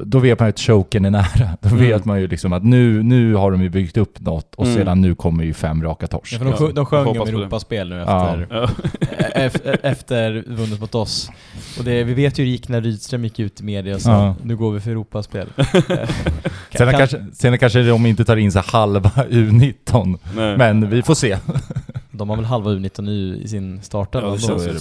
då vet man ju att choken är nära. Då Mm. vet man ju liksom att nu, nu har de ju byggt upp något och Mm. sedan nu kommer ju fem raka torsk. Ja, för de, sjö- de sjöng om. Europaspel nu efter, Ja. efter, efter vunnet mot oss. Och det, vi vet ju hur det gick när Rydström gick ut i media och sa Ja. nu går vi för Europaspel. [laughs] Sen Kan- kanske, sen kanske de inte tar in sig halva U19, Nej. men vi får se. De har väl halva U19 nu i sin startelva Ja, det känns är ju det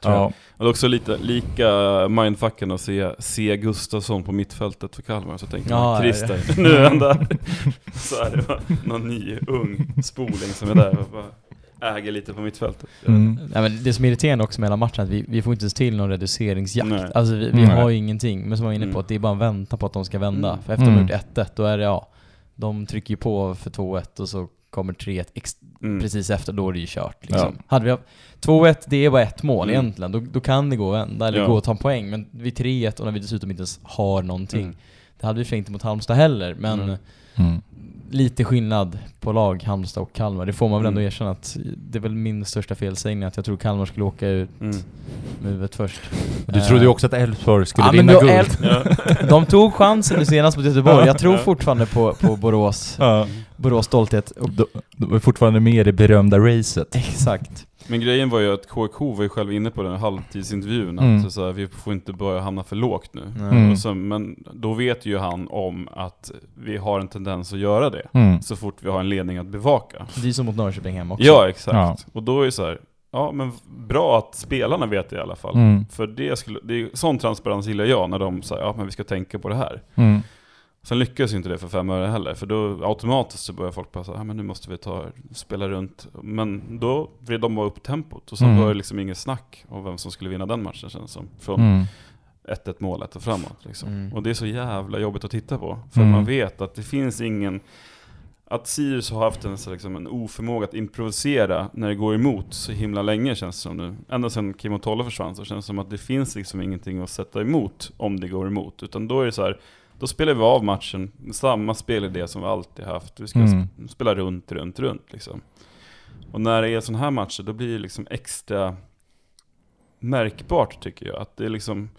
tror jag. Ja. Och det är också lite, lika mindfucken att se, se Gustafsson på mittfältet för Kalmar. Så tänker Ja, man, ja, Christer, nu är han där. [laughs] Så är det bara någon ny ung spoling som är där och bara äger lite på mittfältet. Mm. Nej, men det som är irriterande också med hela matchen är att vi, vi får inte ens till någon reduceringsjakt. Nej. Alltså vi, vi har ju ingenting. Men som jag var inne på, Mm. att det är bara en väntan på att de ska vända. Mm. För efter de Mm. har gjort 1-1, då är det ja, de trycker ju på för 2-1 och så kommer 3-1 ex- Mm. precis efter, då är det ju kört liksom. Ja. Hade vi haft 2-1, det är bara ett mål Mm. egentligen. Då, då kan det gå att vända, eller Ja. gå och ta en poäng. Men vid 3-1 och när vi dessutom inte ens har någonting. Mm. Det hade vi inte mot Halmstad heller, men Mm. Lite skillnad på lag, Halmstad och Kalmar. Det får man väl ändå Mm. erkänna att det är väl min största felsägning att jag tror Kalmar skulle åka ut Mm. med huvudet först. Du trodde ju också att Elfsborg skulle Ja, vinna guld. El- Ja. [laughs] De tog chansen nu senast mot Göteborg. Jag tror fortfarande på, på Borås. Borås stolthet. Och, De, de är fortfarande med i det berömda racet. exakt. Men grejen var ju att KK var ju själv inne på den halvtidsintervjun, Mm. att så här, vi får inte börja hamna för lågt nu. Mm. Och så, men då vet ju han om att vi har en tendens att göra det, Mm. så fort vi har en ledning att bevaka. Det är som mot Norrköping hemma också. Ja, exakt. Ja. Och då är det så här, ja men bra att spelarna vet det i alla fall. Mm. För det skulle, det är, sån transparens gillar jag, när de säger ja men vi ska tänka på det här. Mm. Sen lyckas ju inte det för fem öre heller, för då automatiskt så börjar folk bara säga, ja men nu måste vi ta, spela runt. Men då vill de bara upp tempot, och sen Mm. var det liksom inget snack om vem som skulle vinna den matchen känns som. Från Mm. 1-1 målet och framåt liksom. Mm. Och det är så jävla jobbigt att titta på, för Mm. man vet att det finns ingen att Sirius har haft en, så liksom, en oförmåga att improvisera när det går emot så himla länge känns det som nu. Ända sedan Kim Tolle försvann så känns det som att det finns liksom ingenting att sätta emot om det går emot. Utan då är det så här, då spelar vi av matchen, samma spelidé som vi alltid haft. Vi ska Mm. sp- spela runt, runt, runt liksom. Och när det är sådana här matcher, då blir det liksom extra märkbart tycker jag. Att det är liksom,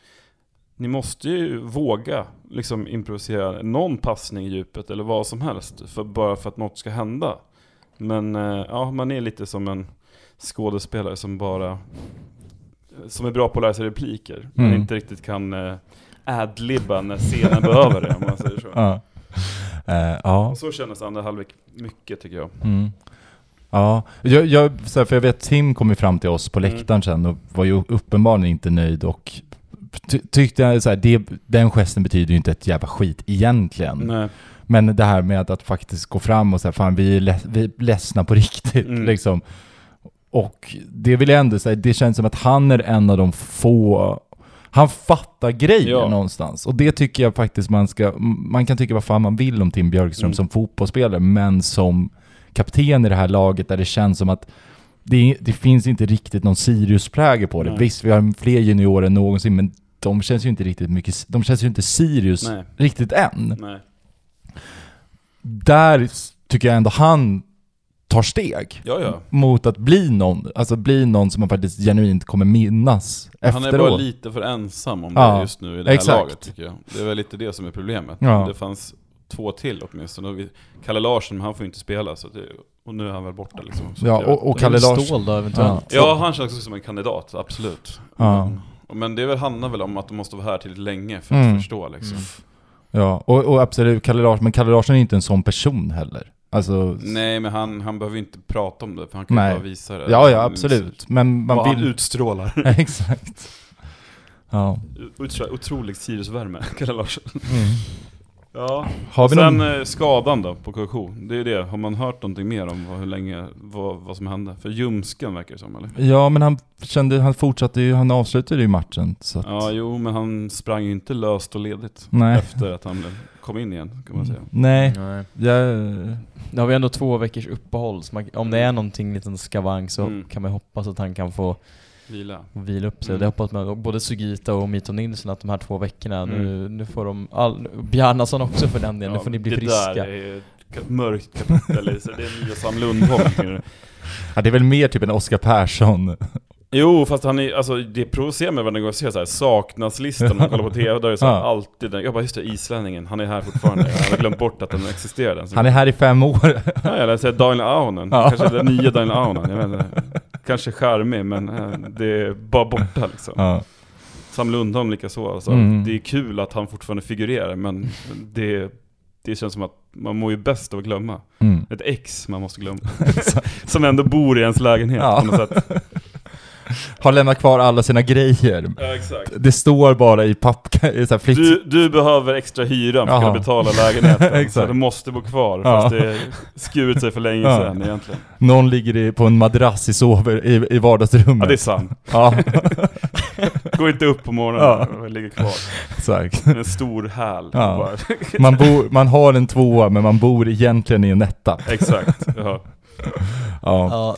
ni måste ju våga liksom improvisera någon passning i djupet eller vad som helst, för, bara för att något ska hända. Men eh, ja, man är lite som en skådespelare som bara, som är bra på att lära sig repliker, men Mm. inte riktigt kan eh, adlibba när scenen behöver det, om man säger så. [laughs] Ja. Eh, ja. Och så kändes andra halvlek mycket tycker jag. Mm. Ja, jag, jag, för jag vet Tim kom ju fram till oss på Mm. läktaren sen och var ju uppenbarligen inte nöjd och ty, tyckte jag så här, det, den gesten betyder ju inte ett jävla skit egentligen. Nej. Men det här med att, att faktiskt gå fram och säga fan vi är, led, vi är ledsna på riktigt Mm. liksom. Och det vill jag ändå säga, det känns som att han är en av de få han fattar grejer Ja. någonstans. Och det tycker jag faktiskt man ska, man kan tycka vad fan man vill om Tim Björkström Mm. som fotbollsspelare, men som kapten i det här laget där det känns som att det, det finns inte riktigt någon Sirius-prägel på det. Nej. Visst, vi har fler juniorer än någonsin, men de känns ju inte riktigt mycket, de känns ju inte Sirius Nej. riktigt än. Nej. Där tycker jag ändå han tar steg Ja, ja. mot att bli någon, alltså bli någon som man faktiskt genuint kommer minnas Han efteråt. är bara lite för ensam om Ja, det just nu i det här exakt. laget tycker jag. Det är väl lite det som är problemet. Ja. Det fanns två till åtminstone. Kalle Larsson, han får ju inte spela, så det, och nu är han väl borta liksom. Så Ja, och, och Kalle Stål Larsson. då eventuellt. Ja, han känns också som en kandidat, absolut. Ja. Men, men det är väl, handlar väl om att de måste vara här tillräckligt länge för att Mm. förstå liksom. Mm. Ja, och, och absolut, Kalle Larsson, men Kalle Larsson är inte en sån person heller. Alltså, Nej, men han, han behöver ju inte prata om det, för han kan Nej. bara visa det. ja ja absolut. Men man Vad han vill... utstrålar. [laughs] Exakt. Ja. Otro, otrolig Sirius-värme, [laughs] Kalle Larsson. Mm. Ja. Har vi Sen någon... eh, skadan då på KK, det är det. Har man hört någonting mer om vad, hur länge, vad, vad som hände? För ljumsken verkar det som eller? Ja, men han kände, han fortsatte ju, han avslutade ju matchen så att... Ja, jo, men han sprang ju inte löst och ledigt Nej. efter att han kom in igen, kan man säga. Nej, Nej. jag... Nu har vi ändå två veckors uppehåll, så man, om det är någonting liten skavank så Mm. kan man hoppas att han kan få Vila. vila upp sig. Mm. Det hoppas man, och både Sugita och Mito Nilsson att de här två veckorna, nu, Mm. nu får de, all, Bjarnason också för den delen, nu får ni bli det friska. där är ett mörkt kapitel, så det är nya Sam Lundholm. [laughs] Ja, det är väl mer typ en Oscar Persson. Jo, fast han är, alltså det provocerar mig varje gång jag ser så här saknas-listan, man kollar på TV, då är det så [laughs] Ja. alltid den, jag bara just det, islänningen, han är här fortfarande, jag har glömt bort att den. Så- Han är här i fem år. Ja, eller säga Daniel Aunen, Ja. kanske den nya Daniel Aunen, jag vet inte. Kanske charmig, men eh, det är bara borta liksom. ja. Sam Lundholm likaså, alltså. Mm. det är kul att han fortfarande figurerar, men det, det känns som att man mår ju bäst av att glömma. Mm. Ett ex man måste glömma. [laughs] som ändå bor i ens lägenhet Ja. på något sätt. Har lämnat kvar alla sina grejer. Ja, exakt. Det står bara i papp... i så här flick... Du, du behöver extra hyra för att kunna betala lägenheten, [laughs] så du måste bo kvar, Ja. fast det skurit sig för länge Ja. sedan egentligen. Någon ligger i, på en madrass i, sover, i, i vardagsrummet. Ja, det är sant. Ja, [laughs] Gå inte upp på morgonen Ja. och ligger kvar. exakt. En stor häl. Ja. [laughs] Man, man har en tvåa, men man bor egentligen i en etta. Exakt. Ja. Ja. Ja,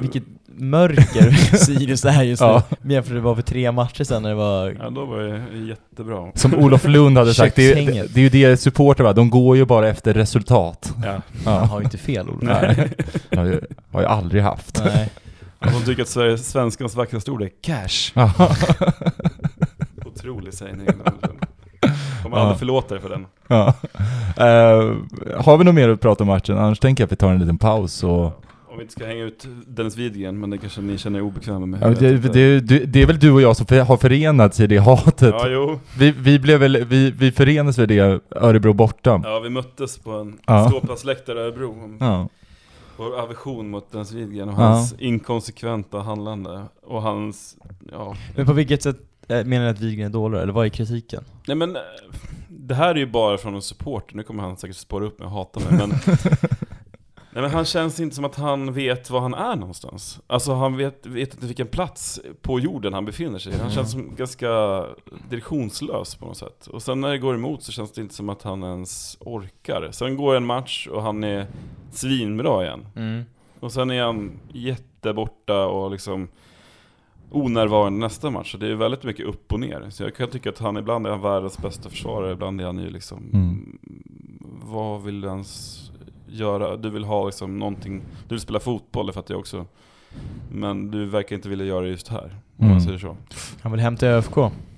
vilket mörker [laughs] Sirius är just Ja. nu. Jämfört med vad för tre matcher sedan när det var... ja, då var det jättebra. Som Olof Lund hade sagt, det, är- Kökshänget. det är ju det supportrar va, de går ju bara efter resultat. Ja. Han Ja. har ju inte fel Olof. Nej. Det har jag, har jag aldrig haft. Nej. De tycker att Sveriges, svenskans vackraste ord är cash. Ja. [laughs] Otrolig sägning. Kommer Ja. aldrig förlåta dig för den. Ja. Eh, har vi något mer att prata om matchen? Annars tänker jag att vi tar en liten paus och... om vi inte ska hänga ut Dennis Widgren, men det kanske ni känner er obekväma med. Ja, det, det, det, det är väl du och jag som för- har förenats i det hatet. Ja, jo. Vi, vi, blev väl, vi, vi förenades vid det Örebro borta. Ja, vi möttes på en Ja. ståplatsläktare i Örebro. Ja. Vår aversion mot Dennis Widgren och Ja. hans inkonsekventa handlande. Och hans, ja. Men på vilket sätt eh, menar ni att Wigren är dålig eller vad är kritiken? Nej men, eh, det här är ju bara från en supporter, nu kommer han säkert spåra upp mig och hata mig men [laughs] Nej men han känns inte som att han vet var han är någonstans. Alltså han vet, vet inte vilken plats på jorden han befinner sig i. Han känns som ganska direktionslös på något sätt. Och sen när det går emot så känns det inte som att han ens orkar. Sen går en match och han är svinbra igen. Och sen är han jätteborta och liksom onärvarande nästa match. Så det är väldigt mycket upp och ner. Så jag kan tycka att han ibland är han världens bästa försvarare, ibland är han ju liksom Mm. Vad vill du ens göra? Du vill ha liksom någonting, du vill spela fotboll, det fattar jag också. Men du verkar inte vilja göra det just här, om Mm. man säger så. Han vill hämta ÖFK.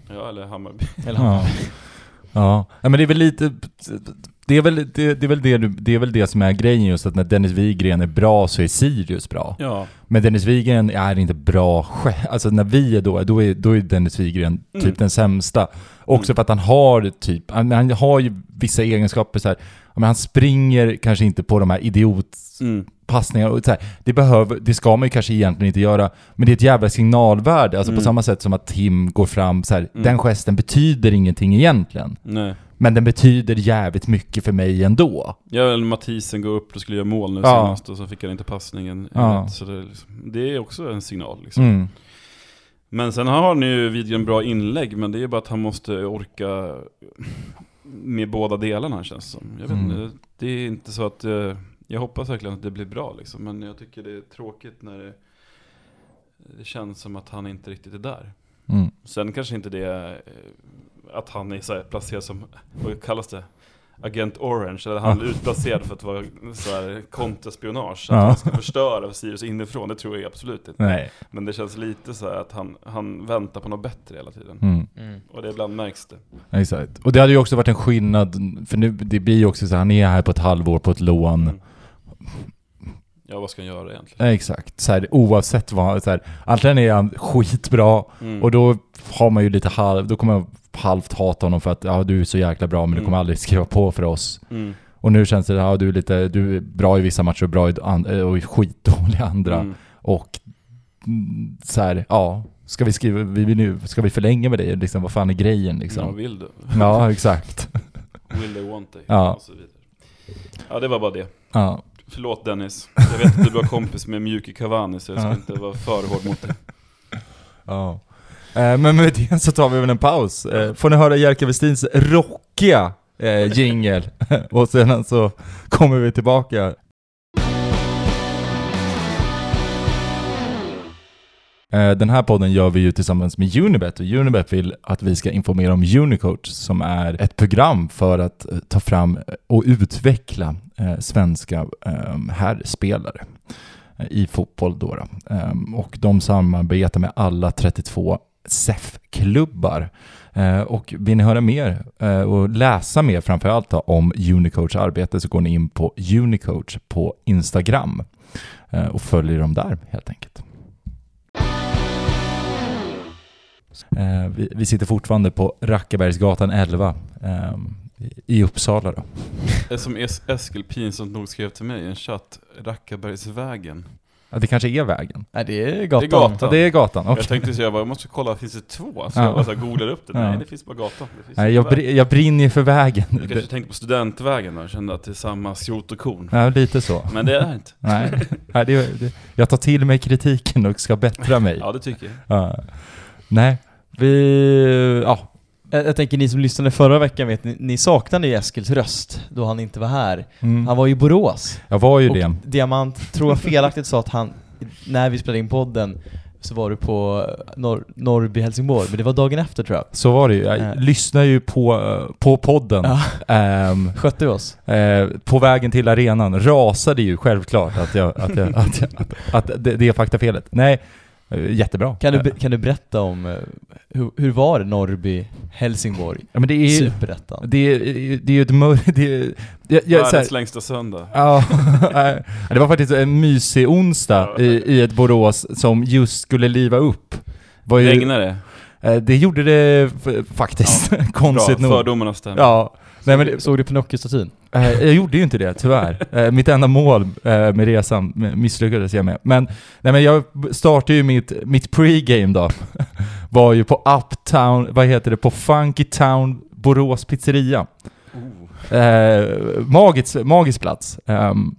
Ja, eller Hammarby. Eller Ja. ja. ja, men det är väl lite... Det är väl det, det, är väl det, det är väl det som är grejen just att när Dennis Wigren är bra så är Sirius bra. Ja. Men Dennis Wigren är inte bra själv. Alltså när vi är då, då är, då är Dennis Wigren typ Mm. den sämsta. Också Mm. för att han har typ, han, han har ju vissa egenskaper så här. men han springer kanske inte på de här idiotpassningarna Mm. och så här, det behöver, det ska man ju kanske egentligen inte göra, men det är ett jävla signalvärde, alltså på Mm. samma sätt som att Tim går fram så här, Mm. den gesten betyder ingenting egentligen. Nej. Men den betyder jävligt mycket för mig ändå. Ja, eller Mathisen går upp och skulle göra mål nu Ja. senast och så fick han inte passningen. Ja. Så det, är liksom, det är också en signal liksom. Mm. Men sen har han ju videon bra inlägg, men det är bara att han måste orka med båda delarna känns det som. Jag vet Mm. inte, det är inte så att, eh, jag hoppas verkligen att det blir bra liksom, men jag tycker det är tråkigt när det, det känns som att han inte riktigt är där. Mm. Sen kanske inte det eh, att han är så här placerad som, vad kallas det? Agent Orange, eller han är utplacerad för att vara så här kontraspionage. Att Ja. han ska förstöra Sirius inifrån, det tror jag absolut inte. Nej. Men det känns lite så här att han, han väntar på något bättre hela tiden. Mm. Och det ibland märks det. Exakt. Och det hade ju också varit en skillnad, för nu, det blir ju också så här, han är här på ett halvår på ett lån. Mm. Ja, vad ska han göra egentligen? Ja, Exakt. Så här, oavsett vad, så här, antingen är han skitbra Mm. och då har man ju lite halv, då kommer jag halvt hata honom för att ja, du är så jäkla bra men du Mm. kommer aldrig skriva på för oss. Mm. Och nu känns det, ja du är lite, du är bra i vissa matcher och bra i and, och skitdålig i andra. Mm. Och mm, så här, ja, ska vi skriva, vi nu, ska vi förlänga med det? Liksom, vad fan är grejen Ja, liksom? vill du? Ja, exakt. Will they want they? Ja. Och så vidare. Ja, det var bara det. Ja. Förlåt Dennis. Jag vet att du är bra kompis med Mjuki Cavani så jag ska inte vara för hård mot dig. [laughs] Ja. Eh, men med det så tar vi väl en paus. Eh, får ni höra Jerka Westins rockiga eh, jingel. [laughs] och sedan så kommer vi tillbaka. Eh, den här podden gör vi ju tillsammans med Unibet och Unibet vill att vi ska informera om Unicoach som är ett program för att eh, ta fram eh, och utveckla svenska ehm, herrspelare i fotboll då. då. Ehm, och de samarbetar med alla 32 SEF-klubbar. Och vill ni höra mer och läsa mer framförallt allt om Unicoach arbete så går ni in på Unicoach på Instagram och följer dem där helt enkelt. Vi, vi sitter fortfarande på Rackabergsgatan 11 ehm, i- Uppsala då. Det som Es- Eskil pinsamt nog skrev till mig i en chatt, Rackabergsvägen. Ja, det kanske är vägen. Nej, det är gatan. Det är gatan. Ja, det är gatan. okej. Jag tänkte så jag bara, jag måste kolla, finns det två? Så Ja. jag bara så här googlade upp det, Ja. nej det finns bara gatan. Det finns Nej, jag, br- jag brinner ju för vägen. jag kanske tänkte på studentvägen då, jag kände att det är samma skrot och korn. Ja, lite så. Men det är det inte. Nej, Nej det, det, jag tar till mig kritiken och ska bättra mig. Ja det tycker jag. Ja. Nej, vi... Ja. Jag, jag tänker ni som lyssnade förra veckan vet, ni, ni saknade ju Eskils röst då han inte var här. Mm. Han var ju i Borås. Jag var ju och det. Diamant tror jag felaktigt sa att han, när vi spelade in podden, så var du på Nor- Norrby, Helsingborg, men det var dagen efter tror jag. Så var det ju. Jag Ja. lyssnar ju på, eh, på podden. Ja, Ehm, skötte vi oss? eh, på vägen till arenan rasade ju självklart att, jag, att, jag, att, jag, att, att det, det är faktafelet. Nej, eh, jättebra. Kan du, be- kan du berätta om, eh, hur, hur var Norrby, Helsingborg, Ja, men det är Superettan. det är, det är ju ett mörkt... [laughs] Världens längsta söndag. Ja, [laughs] det var faktiskt en mysig onsdag i, i ett Borås som just skulle liva upp. Var ju, Regnar det? eh, det gjorde det faktiskt, [laughs] konstigt Bra, nog. fördomarna stämmer. Ja, nej men det, Såg du Pinocchio-statyn? eh, jag gjorde ju inte det tyvärr. Eh, mitt enda mål eh, med resan misslyckades jag med. Men, nej men jag startade ju mitt, mitt pregame då. [laughs] var ju på Uptown, vad heter det, på Funky Town Borås pizzeria. Eh, magisk, magisk plats. Ehm,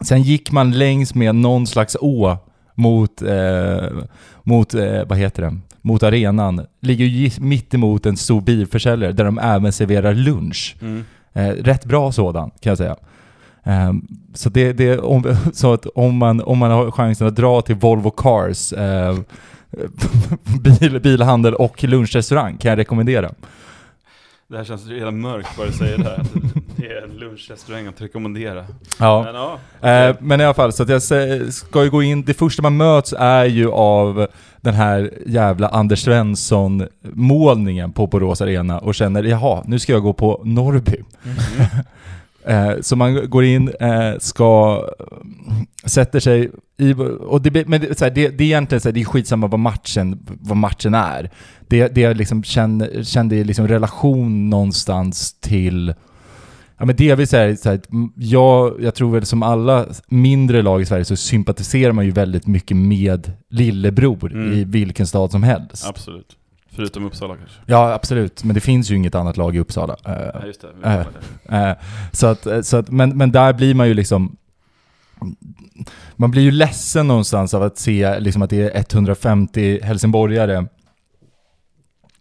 sen gick man längs med någon slags å mot, eh, mot eh, vad heter det, mot arenan. Ligger ju mitt emot en stor bilförsäljare där de även serverar lunch. Mm. Eh, rätt bra sådan, kan jag säga. Ehm, så det, det om, [laughs] så att om man, om man har chansen att dra till Volvo Cars, eh, [laughs] bil, bilhandel och lunchrestaurang kan jag rekommendera. Det här känns redan mörkt bara du säger det här. Är en lunchrestaurang att rekommendera. Ja. Men ja. Eh, men i alla fall, så att jag ska ju gå in, det första man möts är ju av den här jävla Anders Svensson-målningen på Borås Arena och känner jaha, nu ska jag gå på Norrby. [laughs] Eh, så man går in, eh, ska, sätter sig i, och det, men det, så här, det, det är egentligen så här, det är skitsamma vad matchen, vad matchen är. Det, det jag liksom kände, kände liksom relation någonstans till Ja men delvis är det så här, jag, jag tror väl som alla mindre lag i Sverige så sympatiserar man ju väldigt mycket med lillebror Mm. i vilken stad som helst. Absolut. Förutom Uppsala kanske. Ja absolut, men det finns ju inget annat lag i Uppsala. Eh, Ja just det. Det. Eh, så att, eh, så att, men, men där blir man ju liksom man blir ju ledsen någonstans av att se liksom att det är 150 helsingborgare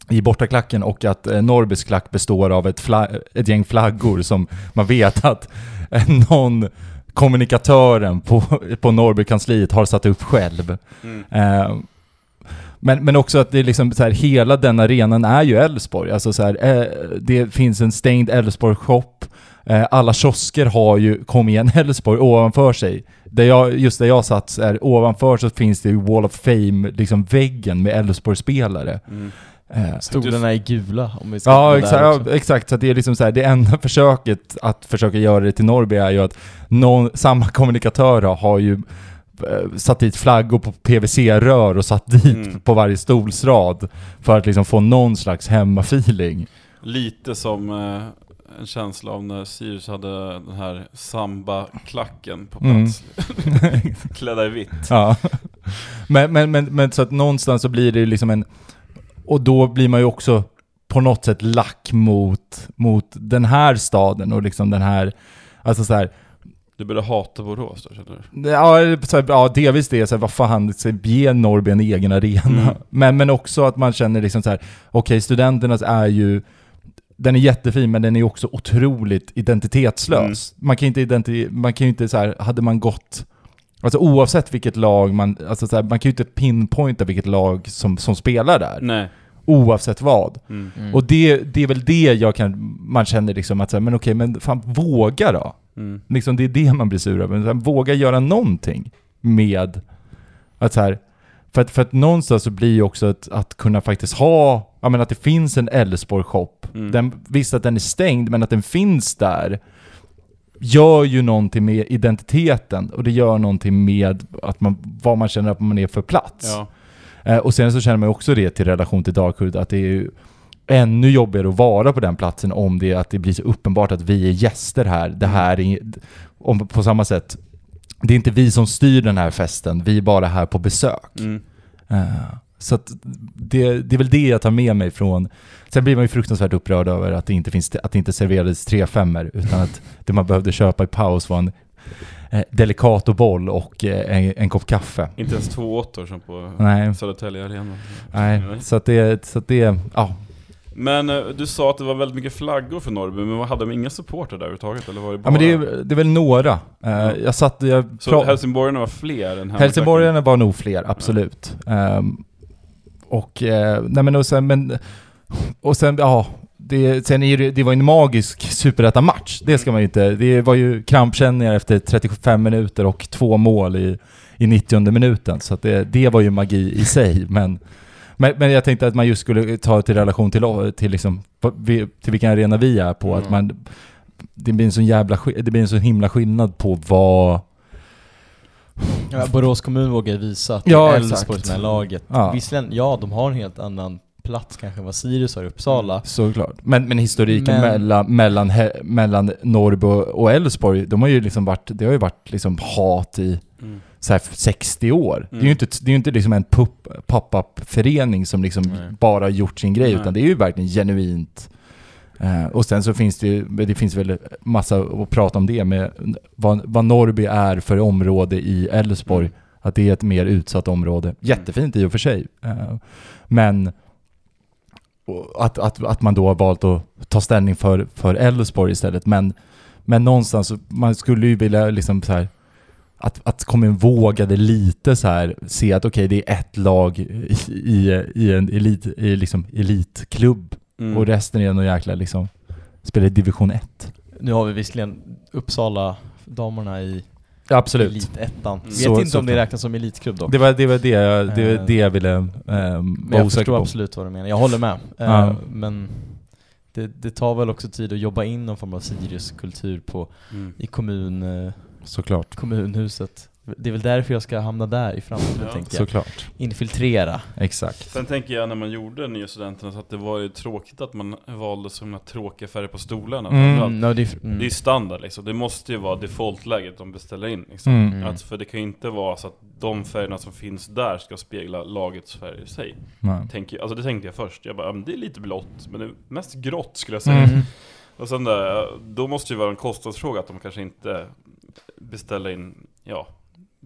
i bortaklacken och att eh, Norrbys klack består av ett, ett gäng flaggor som man vet att eh, någon kommunikatören på, på Norrby-kansliet har satt upp själv. Mm. Eh, men, men också att det är liksom så här, hela den arenan är ju Elfsborg. Alltså så här, eh, det finns en stängd Elfsborg-shop. Eh, alla kiosker har ju Kom igen [laughs] Elfsborg ovanför sig. Där jag, just där jag satt, är ovanför så finns det ju Wall of Fame, liksom väggen med Elfsborg-spelare. Mm. Eh, Stolarna är gula om vi ska Ja exakt, ja, exakt, så att det är liksom så här, det enda [laughs] försöket att försöka göra det till Norrby är ju att någon, samma kommunikatör har ju eh, satt dit flaggor på PVC-rör och satt dit Mm. på varje stolsrad för att liksom få någon slags hemmafeeling. Lite som eh, en känsla av när Sirius hade den här samba-klacken på Mm. plats. [laughs] Klädda i vitt. ja. men, men, men, men så att någonstans så blir det liksom en... Och då blir man ju också på något sätt lack mot, mot den här staden och liksom den här... Alltså så här, Du började hata Borås då känner du? Ja, så här, ja delvis det, så här, vad fan, ge Norrby en egen arena. Mm. Men, men också att man känner liksom så här, okej studenternas är ju, den är jättefin men den är också otroligt identitetslös. Mm. Man kan ju inte identi- man kan inte så här, hade man gått, alltså oavsett vilket lag man, alltså så här, man kan ju inte pinpointa vilket lag som, som spelar där. Nej. Oavsett vad. Mm. Mm. Och det, det är väl det jag kan, man känner liksom att så här, men okej, men fan våga då. Mm. Liksom det är det man blir sur över. Men våga göra någonting med att så här, för att, för att någonstans så blir ju också att, att kunna faktiskt ha, ja men att det finns en Elfsborg-shop. Mm. Den, visst att den är stängd, men att den finns där gör ju någonting med identiteten och det gör någonting med att man, vad man känner att man är för plats. Ja. Eh, och sen så känner man också det till relation till Darkhood, att det är ju ännu jobbigare att vara på den platsen om det att det blir så uppenbart att vi är gäster här. Det här är, om, på samma sätt, det är inte vi som styr den här festen, vi är bara här på besök. Mm. Eh, så det, det är väl det jag tar med mig från... Sen blir man ju fruktansvärt upprörd över att det inte, finns, att det inte serverades tre femmer utan att det man behövde köpa i paus var en eh, Delicato-boll och eh, en, en kopp kaffe. Inte ens två åttor som på Nej, Södertälje Arena. nej. Så att det, så att det, ja. Men eh, du sa att det var väldigt mycket flaggor för Norrby, men hade de inga supporter där överhuvudtaget? Eller var det bara... Ja men det är, det är väl några. Eh, jag satt, jag Så helsingborgarna var fler än? Helsingborgarna var nog fler, absolut. Ehm, och, eh, nej men och sen, men, och sen, ja, det, sen är det, det var en magisk superettan-match. Det ska man ju inte, det var ju krampkänningar efter 35 minuter och två mål i, i 90 minuten. Så att det, det var ju magi i sig. [laughs] Men, Men, men jag tänkte att man just skulle ta det i relation till, till, liksom, till vilken arena vi är på. Att Mm. man, det blir en sån jävla det blir en sån himla skillnad på vad... Ja, Borås kommun vågar visa att det Ja. Elfsborg som är laget. Ja. Visserligen, ja de har en helt annan plats kanske än vad Sirius har i Uppsala. Såklart. Men, men historiken Men- mellan, mellan, mellan Norrby och Elfsborg, de har ju liksom varit, det har ju varit liksom hat i Mm. så här 60 år. Det är ju Mm. inte, det är inte liksom en pup- pop-up-förening som liksom Nej. bara har gjort sin grej, Nej. utan det är ju verkligen genuint. Eh, och sen så finns det ju, det finns väl massa att prata om det med vad, vad Norrby är för område i Elfsborg. Mm. Att det är ett mer utsatt område. Jättefint i och för sig. Eh, men att, att, att man då har valt att ta ställning för, för Elfsborg istället. Men, men någonstans, man skulle ju vilja liksom så här att, att kommunen vågade lite så här se att okej, det är ett lag i, i, i en elit, i liksom elitklubb Mm. och resten är någon jäkla liksom, spelar i division 1. Nu har vi visserligen Uppsala damerna i Absolut. elitettan. Vet Så- inte så om det räknas som elitklubb dock. Det var det, var det, jag- det, Eh, var det jag ville um, Men vara jag osäker förstår på. absolut vad du menar. Jag håller med. Eh, Ja. Men det, det tar väl också tid att jobba in någon form av Sirius-kultur på, Mm. i kommun, eh, Såklart. kommunhuset. Det är väl därför jag ska hamna där i framtiden Ja. tänkte jag. Såklart. Infiltrera. Exakt. Sen tänker jag när man gjorde Nya Studenterna så att det var ju tråkigt att man valde sådana tråkiga färger på stolarna. Mm. no, det, är, mm. Det är standard liksom, det måste ju vara defaultläget de beställer in liksom. Mm. Mm. Att, för det kan ju inte vara så att de färgerna som finns där ska spegla lagets färg i sig. Nej. Tänker, alltså det tänkte jag först, jag bara, det är lite blått, men det är mest grått skulle jag säga. Mm. [laughs] Och sen där, då måste det ju vara en kostnadsfråga att de kanske inte beställer in, ja,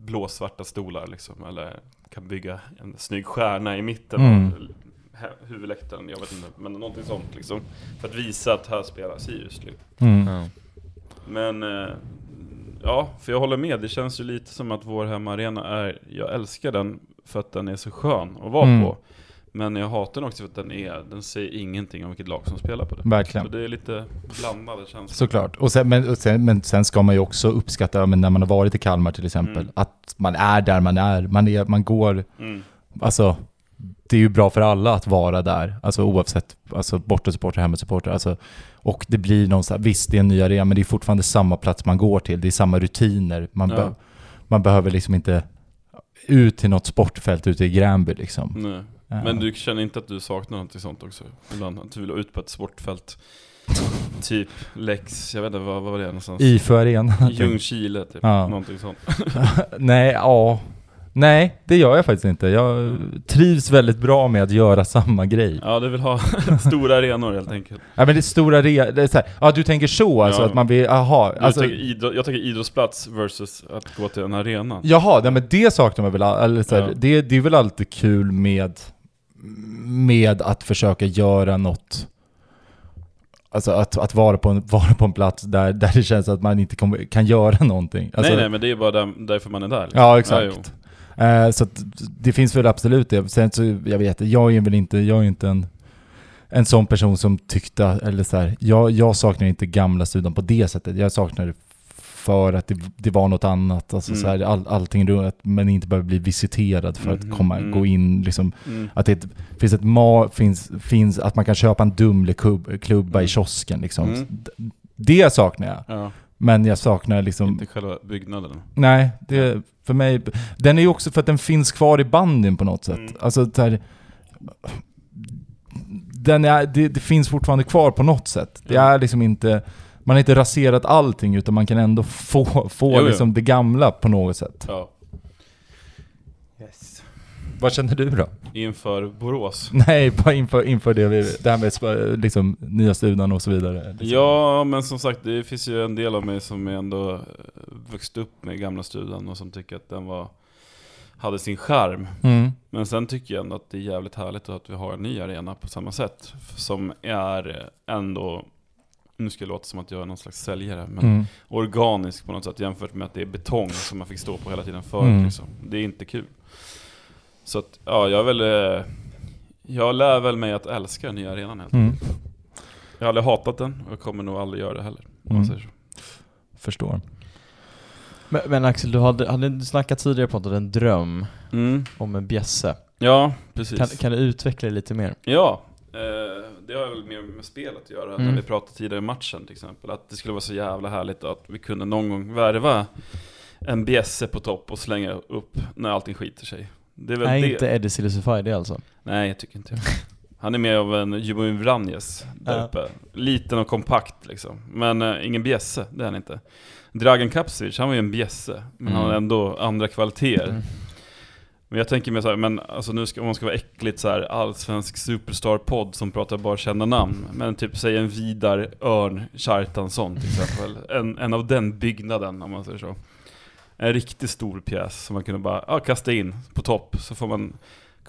blåsvarta stolar liksom, eller kan bygga en snygg stjärna i mitten Mm. av hu- huvudläktaren, jag vet inte, men någonting sånt liksom. För att visa att här spelar Sirius liksom. Mm. Ja. Men, eh, ja, för jag håller med, det känns ju lite som att vår hemmaarena är, jag älskar den för att den är så skön att vara Mm. på. Men jag hatar den också för att den är, den säger ingenting om vilket lag som spelar på det. Så Verkligen. det är lite blandade känslor. Såklart. Och sen, men, och sen, men sen ska man ju också uppskatta, men när man har varit i Kalmar till exempel, Mm. att man är där man är. Man, är, man går, Mm. alltså det är ju bra för alla att vara där, alltså oavsett, alltså bortasupporter, hemmasupporter, alltså och det blir någonstans, visst det är en ny arena, men det är fortfarande samma plats man går till, det är samma rutiner, man, Ja. be, man behöver liksom inte ut till något sportfält ute i Gränby liksom. Nej. Men du känner inte att du saknar någonting sånt också? Ibland att du vill ut på ett sportfält? [laughs] typ Lex, jag vet inte, vad, vad var det någonstans? IFÖ Arena. Ljungskile typ, Ja. någonting sånt. [laughs] Nej, ja. Nej, det gör jag faktiskt inte. Jag trivs väldigt bra med att göra samma grej. Ja, du vill ha [laughs] stora arenor helt enkelt. Ja men det är stora här, ja du tänker så alltså Ja. att man vill, aha, Du alltså... tänker idrott, jag tänker idrottsplats versus att gå till en arena. Jaha, nej, men det saknar man väl, eller så här, Ja. det, det är väl alltid kul med, med att försöka göra något Alltså att, att vara, på en, [laughs] vara på en plats där, där det känns att man inte kommer, kan göra någonting. Alltså, nej nej, men det är bara där, därför man är där. liksom. Ja, exakt. jo. Eh, så att det finns väl absolut det. Sen så, jag vet jag är väl inte, jag är inte en, en sån person som tyckte, eller så här, jag, jag saknar inte gamla studion på det sättet. Jag saknar för att det, det var något annat. Alltså Mm. så här, all, allting runt, man inte behöver bli visiterad för Mhm, att komma, mm. gå in liksom. Mm. Att det finns ett ma, finns, finns, att man kan köpa en Dumle-klubba klubba i Mm. kiosken liksom. Mm. Det saknar jag. Ja, Men jag saknar liksom, inte själva byggnaden. Nej, det, för mig, den är ju också för att den finns kvar i bandyn på något sätt. Mm. Alltså så här, den är, det, det finns fortfarande kvar på något sätt. Det är liksom inte, man har inte raserat allting utan man kan ändå få, få Jo, jo. liksom det gamla på något sätt. Ja. Yes. Vad känner du då? Inför Borås. [laughs] Nej, bara inför, inför det, vi- det här med liksom, nya studion och så vidare. Liksom. Ja, men som sagt, det finns ju en del av mig som är ändå eh, vuxit upp med gamla studion och som tycker att den var hade sin charm. Mm. Men sen tycker jag ändå att det är jävligt härligt att vi har en ny arena på samma sätt. Som är ändå, nu ska det låta som att jag är någon slags säljare, men Mm. organisk på något sätt jämfört med att det är betong som man fick stå på hela tiden förut. Mm. Liksom. Det är inte kul. Så att, ja, jag är väl... eh, Jag lär väl mig att älska den nya arenan helt Mm. Jag har aldrig hatat den och jag kommer nog aldrig göra det heller. Om man Mm. säger så. Förstår. Men, men Axel, du hade, hade snackat tidigare på att du hade en dröm Mm. om en bjässe. Ja, precis. Kan, kan du utveckla det lite mer? Ja, det har väl mer med spelet att göra, när Mm. vi pratade tidigare i matchen till exempel. Att det skulle vara så jävla härligt att vi kunde någon gång värva en bjässe på topp och slänga upp när allting skiter sig. Det är väl Nej, det. inte Eddie Silicify det alltså. Nej, jag tycker inte. Han är mer av en Jumbo Vranjes där Ja. uppe. Liten och kompakt liksom. Men eh, ingen bjässe, det är han inte. Dragan Kapsevich, han var ju en bjässe. Men han Mm. har ändå andra kvaliteter. Mm. Men jag tänker mig så här, men alltså nu ska, om man ska vara äckligt så här allsvensk superstar-podd som pratar bara kända namn. Men typ säg en Vidar Örn Kjartansson till exempel. [laughs] En, en av den byggnaden om man säger så. En riktigt stor pjäs som man kunde bara ja, kasta in på topp. Så får man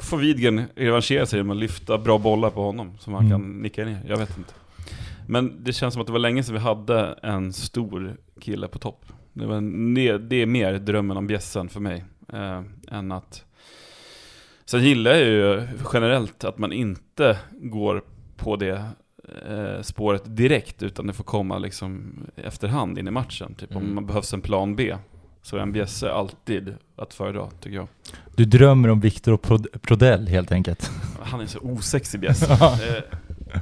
får Widgren revanschera sig genom att lyfta bra bollar på honom som han Mm. kan nicka ner. Jag vet inte. Men det känns som att det var länge sedan vi hade en stor kille på topp. Det, var en, det, det är mer drömmen om bjässen för mig. Eh, än att... Sen gillar jag ju generellt att man inte går på det eh, spåret direkt, utan det får komma liksom efterhand in i matchen. Typ om Mm. man behövs en plan B. Så är en bjässe alltid att föredra, tycker jag. Du drömmer om Victor Prod- Prodell helt enkelt. Han är så osexig bjässe. [laughs] Eh,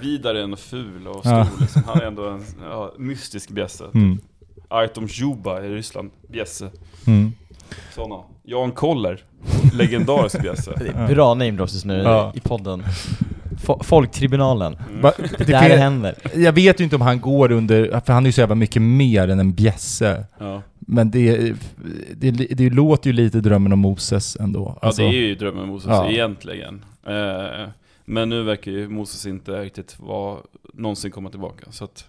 Vidare är en ful och stor Ja. liksom. Han är ändå en ja, mystisk bjässe. Mm. Artom Juba i Ryssland, bjässe. Mm. Såna. Jan Koller, legendarisk bjässe. Det är bra namedrops just nu Ja. i podden. Fo- Folktribunalen. Mm. Det Där det händer. jag vet ju inte om han går under, för han är ju så jävla mycket mer än en bjässe. Ja. Men det, det, det låter ju lite drömmen om Moses ändå. ja, Alltså, det är ju drömmen om Moses Ja. egentligen. Eh, men nu verkar ju Moses inte riktigt vara, någonsin komma tillbaka. Så att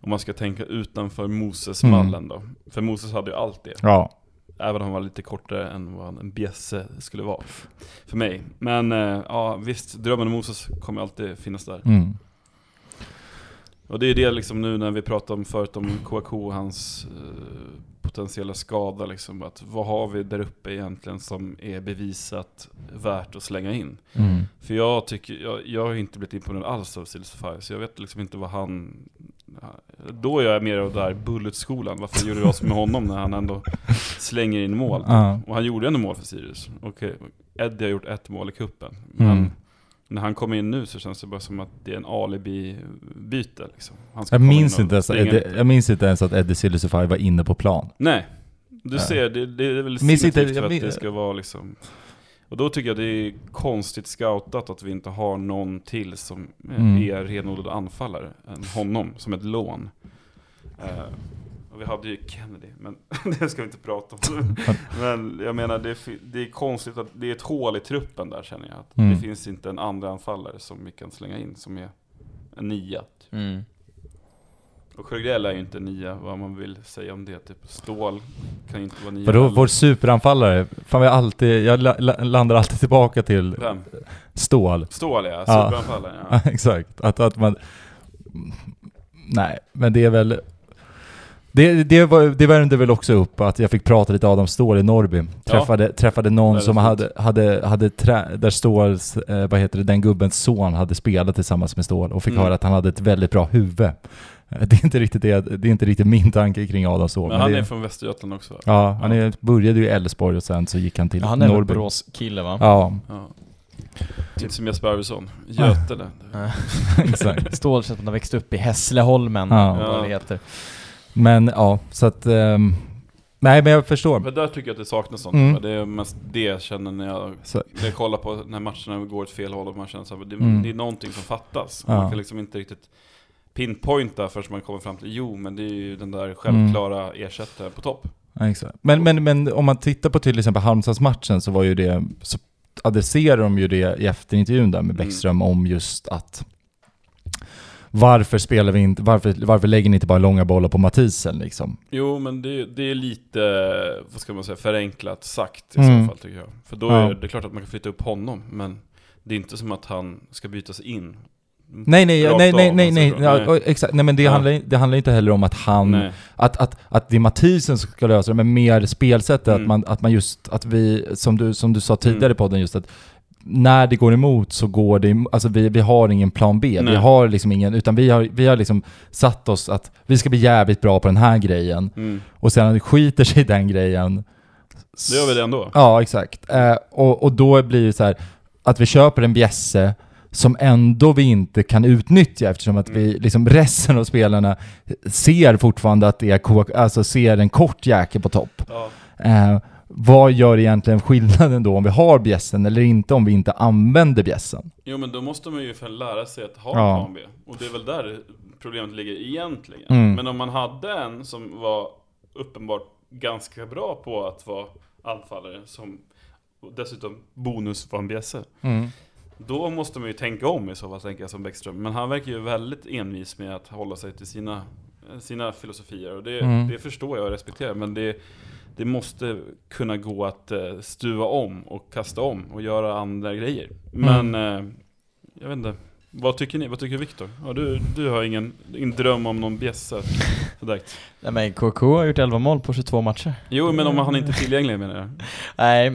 om man ska tänka utanför Moses-mallen Mm. då. För Moses hade ju allt det. Ja. Även om han var lite kortare än vad en bjässe skulle vara. För mig. Men eh, ja, visst, drömmen om Moses kommer alltid finnas där. Mm. Och det är det liksom nu när vi pratar om förut om Kouakou hans eh, potentiella skada liksom. Att vad har vi där uppe egentligen som är bevisat värt att slänga in? Mm. För jag tycker, jag, jag har inte blivit imponerad alls av Silsify, så jag vet liksom inte vad han... Då är jag mer av där Bullet-skolan, varför gjorde vi oss med honom när han ändå slänger in mål? Ja. Och han gjorde ändå mål för Sirius. Okej, Eddie har gjort ett mål i kuppen Men Mm. när han kommer in nu så känns det bara som att det är en alibi-byte liksom. Jag minns, och inte ens, Eddie, jag minns inte ens att Eddie Silicify var inne på plan. Nej, du ser, det, det är väl signifikativt för jag att det ska vara liksom Och då tycker jag det är konstigt scoutat att vi inte har någon till som eh, Mm. är renodlad anfallare än honom, som ett lån. Eh, och vi hade ju Kennedy, men [laughs] det ska vi inte prata om. [laughs] men jag menar, det är, det är konstigt att det är ett hål i truppen där känner jag. Att Mm. Det finns inte en andra anfallare som vi kan slänga in som är en nia. typ. Mm. Och Sjögrell är ju inte nia, vad man vill säga om det. Typ Stål kan ju inte vara nia. Vadå, vår superanfallare? Fan jag alltid, jag la, la, landar alltid tillbaka till Vem? Stål. Stål ja, Ja. superanfallaren ja. [laughs] Ja, exakt. Att, att man... Nej, men det är väl... Det, det, var, det värmde väl också upp att jag fick prata lite Adam Ståhl i Norrby. Träffade, träffade någon som hade, hade, hade trä, där Ståhls, eh, vad heter det, den gubbens son hade spelat tillsammans med Ståhl och fick Mm. höra att han hade ett väldigt bra huvud. Eh, Det är inte riktigt, det, det är inte riktigt min tanke kring Adam Ståhl. Men han det, är från Västergötland också? Ja, han är, började ju i Elfsborg och sen så gick han till Ja, han är väl. Borås-kille va? Ja, Ja. Inte som Jesper Arvidsson. Götene. [laughs] Exakt. Ståhl känns som att han växte upp i Hässleholmen, Ja. vad det heter. Men ja, så att... ehm, nej men jag förstår. Men där tycker jag att det saknas sånt. Mm. Det är mest det jag känner när jag, Så, när jag kollar på när matcherna går åt fel håll och man känner så här, det, Mm. det är någonting som fattas. Ja. Man kan liksom inte riktigt pinpointa förrän man kommer fram till jo, men det är ju den där självklara Mm. ersättaren på topp. ja, exakt. Men, men, men om man tittar på till exempel Halmstadsmatchen så var ju det, så adresserar de ju det i efterintervjun där med Mm. Bäckström om just att varför spelar vi inte, varför, varför lägger ni inte bara långa bollar på Mathisen liksom? Jo, men det, det är lite, vad ska man säga, förenklat sagt i Mm. så fall tycker jag. För då Ja. är det klart att man kan flytta upp honom, men det är inte som att han ska bytas in. Nej nej, nej nej nej, man nej, ja, så. Nej. exakt, nej men det, Ja. handlar, det handlar inte heller om att han, Nej. att, att, att det är Mathisen som ska lösa det, men mer spelsättet, Mm. att, man, att man just, att vi, som du, som du sa tidigare Mm. i podden just att när det går emot så går det, alltså vi, vi har ingen plan B, vi Nej. har liksom ingen, utan vi har, vi har liksom satt oss att vi ska bli jävligt bra på den här grejen, Mm. och sen skiter sig den grejen, Det gör vi det ändå. Ja, exakt. Eh, och, och då blir det så här att vi köper en bjässe som ändå vi inte kan utnyttja eftersom att vi, Mm. liksom resten av spelarna ser fortfarande att det är, ko- alltså ser en kort jäkel på topp. Ja. Eh, vad gör egentligen skillnaden då om vi har bjässen eller inte om vi inte använder bjässen? Jo men då måste man ju för lära sig att ha Ja. en plan B. Och det är väl där problemet ligger egentligen. Mm. Men om man hade en som var uppenbart ganska bra på att vara anfallare, som dessutom bonus var en bjässe. Då måste man ju tänka om i så fall, tänker jag som Bäckström. Men han verkar ju väldigt envis med att hålla sig till sina, sina filosofier. Och det, Mm. det förstår jag och respekterar. Men det, det måste kunna gå att eh, stuva om och kasta om och göra andra grejer. Men, eh, jag vet inte. Vad tycker ni? Vad tycker Viktor? Ja, du, du har ingen, ingen dröm om någon bjässe direkt. [laughs] Nej men KK har gjort 11 mål på 22 matcher. Jo, men om han inte är tillgänglig menar jag. Nej, eh,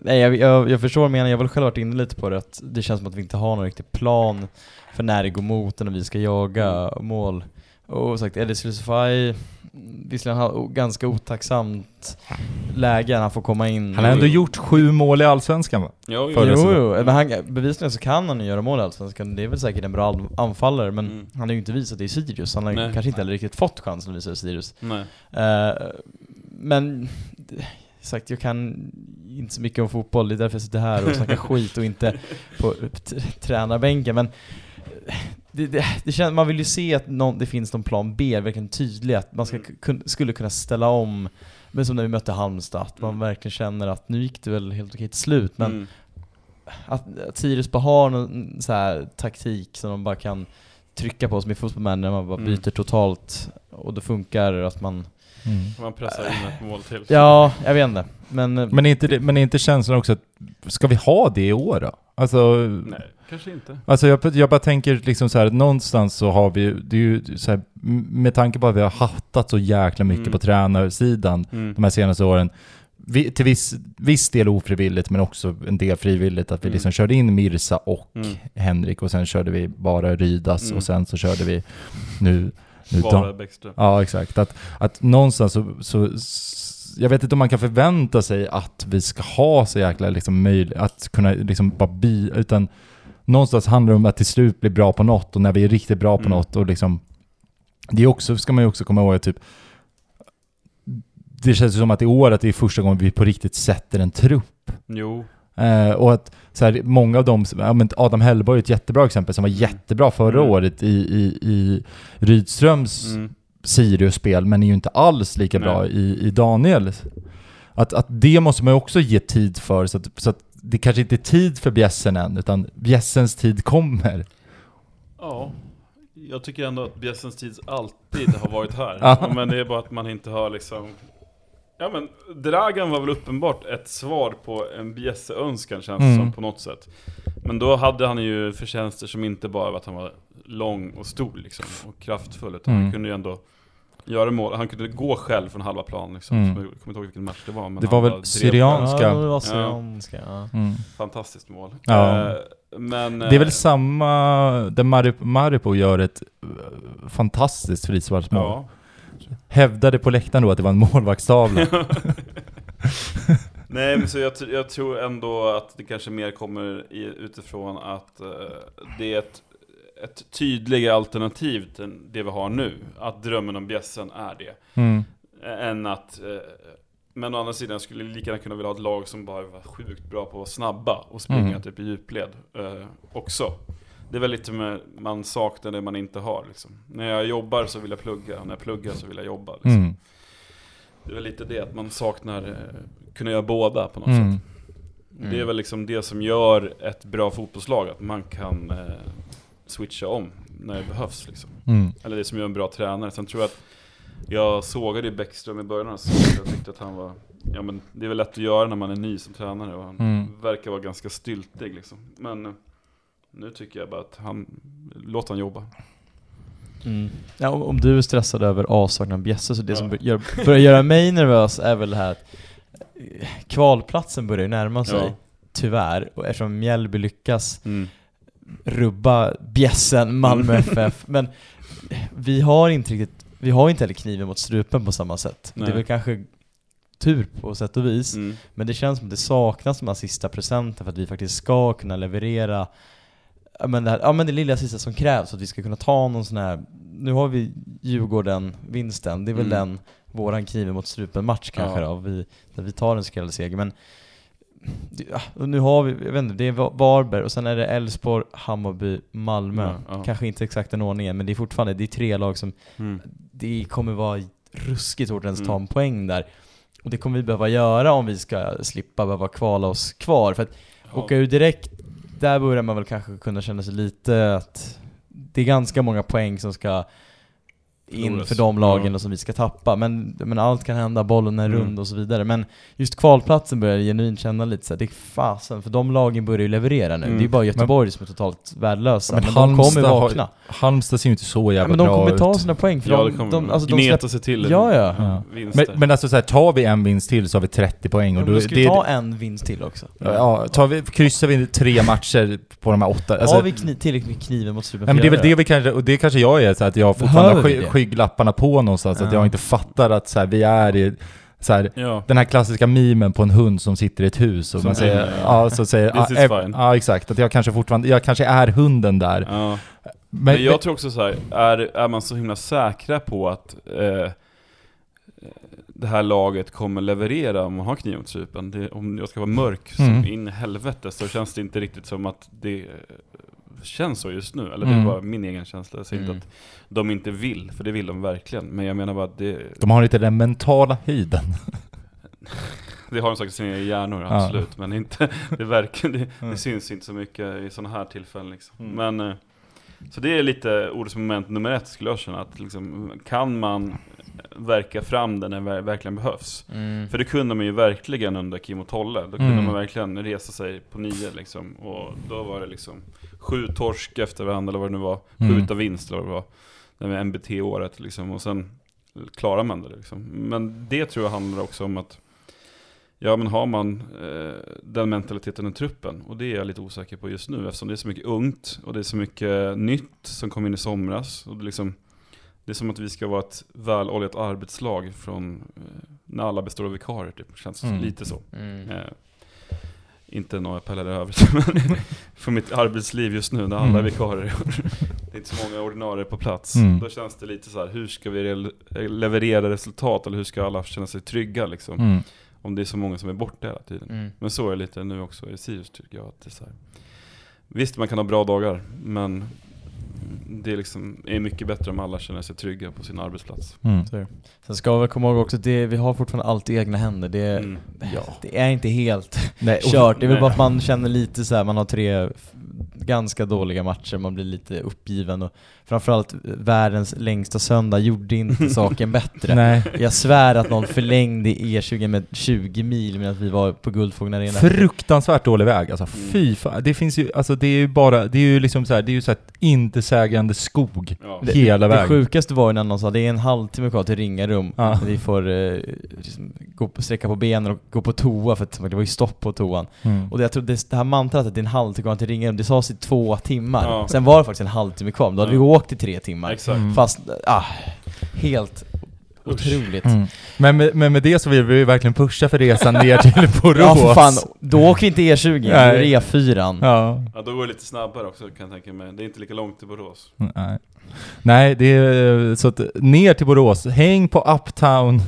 nej jag, jag, jag förstår menar, jag har väl själv varit inne lite på det att det känns som att vi inte har någon riktig plan för när det går mot en och vi ska jaga mål. Och sagt, Eddie Silusify, visserligen ganska otacksamt läge när han får komma in. Han har ändå gjort sju mål i Allsvenskan va? Jo, säsongen. jo, men han, bevisligen så kan han ju göra mål i Allsvenskan, det är väl säkert en bra an- anfallare men Mm. han har ju inte visat det i Sirius, han har Nej. kanske inte heller riktigt fått chansen att visa det i Sirius. Nej. Eh, men sagt, jag kan inte så mycket om fotboll, det är därför jag sitter här och snackar [laughs] skit och inte på tränarbänken. Men det, det, det känns, man vill ju se att någon, det finns någon plan B, verkligen tydlig, att man ska, Mm. kun, skulle kunna ställa om. Men som när vi mötte Halmstad, att man Mm. verkligen känner att nu gick det väl helt okej till slut, men Mm. att, att Sirius bara har någon så här taktik som de bara kan trycka på som i fotbollsmän när man bara Mm. byter totalt och det funkar att man Man pressar in ett mål till. Ja, jag vet inte. Men, eh, Men är inte, det, men är inte känslan också att, ska vi ha det i år då? Alltså, Nej, kanske inte. Alltså jag, jag bara tänker liksom så här, någonstans så har vi, det är ju så här, med tanke på att vi har hattat så jäkla mycket Mm. på tränarsidan Mm. de här senaste åren, vi, till viss, viss del ofrivilligt men också en del frivilligt, att vi Mm. liksom körde in Mirsa och Mm. Henrik och sen körde vi bara Rydas Mm. och sen så körde vi nu, nu Bara Bäckström. Ja, exakt. Att, att någonstans så, så, jag vet inte om man kan förvänta sig att vi ska ha så jäkla liksom möjligt, att kunna liksom bara bi, utan någonstans handlar det om att till slut bli bra på något och när vi är riktigt bra på Mm. något och liksom, det är också, ska man ju också komma ihåg typ, det känns ju som att i år att det är första gången vi på riktigt sätter en trupp. Jo. Eh, och att så här, många av dem, ja, men Adam Hellborg är ett jättebra exempel som var jättebra förra Mm. året i, i, i Rydströms Mm. Sirius-spel, men är ju inte alls lika Nej. bra i, i Daniel. Att, att det måste man ju också ge tid för, så att, så att det kanske inte är tid för bjässen än, utan bjässens tid kommer. Ja. Jag tycker ändå att Bjässens tid alltid har varit här. [laughs] Ja. Men det är bara att man inte har liksom... Ja men, Dragan var väl uppenbart ett svar på en Bjässe-önskan känns det Mm. som på något sätt. Men då hade han ju förtjänster som inte bara var att han var lång och stor liksom, och kraftfull. Utan Mm. han kunde ju ändå göra mål. Han kunde gå själv från halva plan liksom. Mm. Jag kommer inte ihåg vilken match det var. Men Det var väl bara drev Syrian- på. ja, det var syrianska. Ja. Mm. Fantastiskt mål. Ja. Eh, men... Det är väl eh, samma, där Maripo, Maripo gör ett eh, fantastiskt frisparksmål. Ja. Hävdade på läktaren då att det var en målvaktstavla. [laughs] Nej men så jag, jag tror ändå att det kanske mer kommer i, utifrån att eh, det är ett, ett tydligare alternativ till det vi har nu. Att drömmen om bjässen är det. Mm. Än att, eh, men å andra sidan skulle jag lika gärna kunna vilja ha ett lag som bara var sjukt bra på att vara snabba och springa Mm. typ i djupled eh, också. Det är väl lite med, man saknar det man inte har liksom. När jag jobbar så vill jag plugga, och när jag pluggar så vill jag jobba. Liksom. Mm. Det är väl lite det, att man saknar eh, kunna göra båda på något Mm. sätt. Det är väl liksom det som gör ett bra fotbollslag, att man kan eh, switcha om när det behövs liksom. Mm. Eller det som gör en bra tränare. Sen tror jag att jag sågade Bäckström i början av säsongen. Jag tyckte att han var, ja men det är väl lätt att göra när man är ny som tränare och han Mm. verkar vara ganska styltig liksom. Men eh, nu tycker jag bara att han, låt han jobba. Mm. Ja, om, om du är stressad över avsaknaden av bjässe så det Ja. som gör, börjar göra mig nervös är väl det här att eh, kvalplatsen börjar ju närma sig, Ja. tyvärr. Och eftersom Mjällby lyckas Mm. Rubba bjässen Malmö [laughs] FF, men vi har inte riktigt, vi har inte heller kniven mot strupen på samma sätt. Det är Nej. väl kanske otur på sätt och vis. Mm. Men det känns som att det saknas de här sista procenten för att vi faktiskt ska kunna leverera men det, här, ja, men det lilla sista som krävs för att vi ska kunna ta någon sån här Nu har vi Djurgården-vinsten, det är väl Mm. den våran kniven mot strupen-match kanske Ja. då, vi, där vi tar en skrällseger men nu har vi, jag vet inte, det är Va- Varberg och sen är det Elfsborg, Hammarby, Malmö. Ja, ja. Kanske inte exakt den ordningen, men det är fortfarande, det är tre lag som Mm. det kommer vara ruskigt svårt att ens ta Mm. en poäng där. Och det kommer vi behöva göra om vi ska slippa behöva kvala oss kvar. För att åka ur direkt, där börjar man väl kanske kunna känna sig lite att det är ganska många poäng som ska in Förloras. för de lagen Ja. och som vi ska tappa. Men, men allt kan hända, bollen är Mm. rund och så vidare. Men just kvalplatsen börjar jag genuint känna lite såhär, det är fasen, för de lagen börjar ju leverera nu. Mm. Det är ju bara Göteborg som är totalt värdelösa. Men, Men de kommer Halmstad har- vakna. Halmstad ser ju inte så Ja, jävla men de bra kommer ut. ta sina poäng för Ja, de, kommer de, alltså de gneta släpper sig till Ja, ja. Ja. Men, men alltså så här, tar vi en vinst till så har vi 30 poäng och Och då, då ska det, vi ta en vinst till också. Ja, tar vi, kryssar vi tre matcher på de här åtta, alltså, har vi kni, tillräckligt med kniven mot Ja, men det är väl det vi kanske, och det kanske jag är, så att jag fortfarande har Skygglapparna på någonstans, att Ja. jag inte fattar att så här, vi är i, så här, Ja. den här klassiska mimen på en hund som sitter i ett hus och Som man säger, brinner, ja, så säger, ja, fine. ja exakt, att jag kanske fortfarande, jag kanske är hunden där. Ja. Men, Men jag tror också så här, är, är man så himla säkra på att eh, det här laget kommer leverera om man har kniv mot strupen. Om jag ska vara mörk som Mm. in i helvete så känns det inte riktigt som att det känns så just nu. Eller det Mm. är bara min egen känsla. Jag säger Mm. inte att de inte vill, för det vill de verkligen. Men jag menar bara att det, de har inte den mentala höjden. [laughs] det har de säkert i sina hjärnor, Ja. absolut. Men inte, det, verkar, det, Mm. det syns inte så mycket i sådana här tillfällen. Liksom. Mm. Men, eh, så det är lite orosmoment nummer ett skulle jag känna. Att liksom, kan man verka fram det när det ver- verkligen behövs? Mm. För det kunde man ju verkligen under Kim och Tolle. Då kunde Mm. man verkligen resa sig på nio liksom. Och då var det liksom sju torsk efter varandra eller vad det nu var. Sju Mm. utav vinst eller vad det var. Det med MBT-året liksom. Och sen klarar man det liksom. Men det tror jag handlar också om att Ja men har man eh, den mentaliteten i truppen, och det är jag lite osäker på just nu eftersom det är så mycket ungt och det är så mycket nytt som kom in i somras. Och det, är liksom, det är som att vi ska vara ett väloljat arbetslag från eh, när alla består av vikarier typ. Känns Mm. lite så. Mm. Eh, inte några i övrigt, [laughs] men för mitt arbetsliv just nu när alla är Mm. vikarier. [laughs] det är inte så många ordinarie på plats. Mm. Då känns det lite så här, hur ska vi re- leverera resultat? Eller hur ska alla känna sig trygga liksom? Mm. Om det är så många som är borta hela tiden. Mm. Men så är det lite nu också i Sirius tycker jag. Att det är så här. Visst, man kan ha bra dagar, men det är, liksom, är mycket bättre om alla känner sig trygga på sin arbetsplats. Mm. Så. Sen ska vi komma ihåg också att det, vi har fortfarande allt i egna händer. Det, Mm. ja. det är inte helt Nej, kört. Det är väl nej. bara att man känner lite så här, man har tre ganska dåliga matcher, man blir lite uppgiven och framförallt världens längsta söndag gjorde inte [laughs] saken bättre. Nej. Jag svär att någon förlängde E20 med 20 mil medan vi var på Guldfågeln Arena. Fruktansvärt dålig väg alltså, Mm. fy fan. Det finns ju, alltså det är ju bara, det är ju liksom så här, det är ju så här intetsägande skog Ja. Det- hela Det vägen. sjukaste var ju när någon sa det är en halvtimme kvar till Ringarum, Ja. vi får eh, liksom, gå på, sträcka på benen och gå på toa för att det var ju stopp på toan. Mm. Och det, jag tror det, det här mantrat att det är en halvtimme kvar till Ringarum, det sades i två timmar. Ja. Sen var det faktiskt en halvtimme kvar, då hade Ja. vi åkt i tre timmar. Exakt. Mm. Fast, ah, helt otroligt. Mm. Men, med, men med det så vill vi ju verkligen pusha för resan ner till [laughs] Borås. Ja fan, då åker vi inte E20, då är Nej. det E4. Ja. Ja, då går det lite snabbare också kan jag tänka mig. Det är inte lika långt till Borås. Nej. Nej, det är så att ner till Borås, häng på Uptown,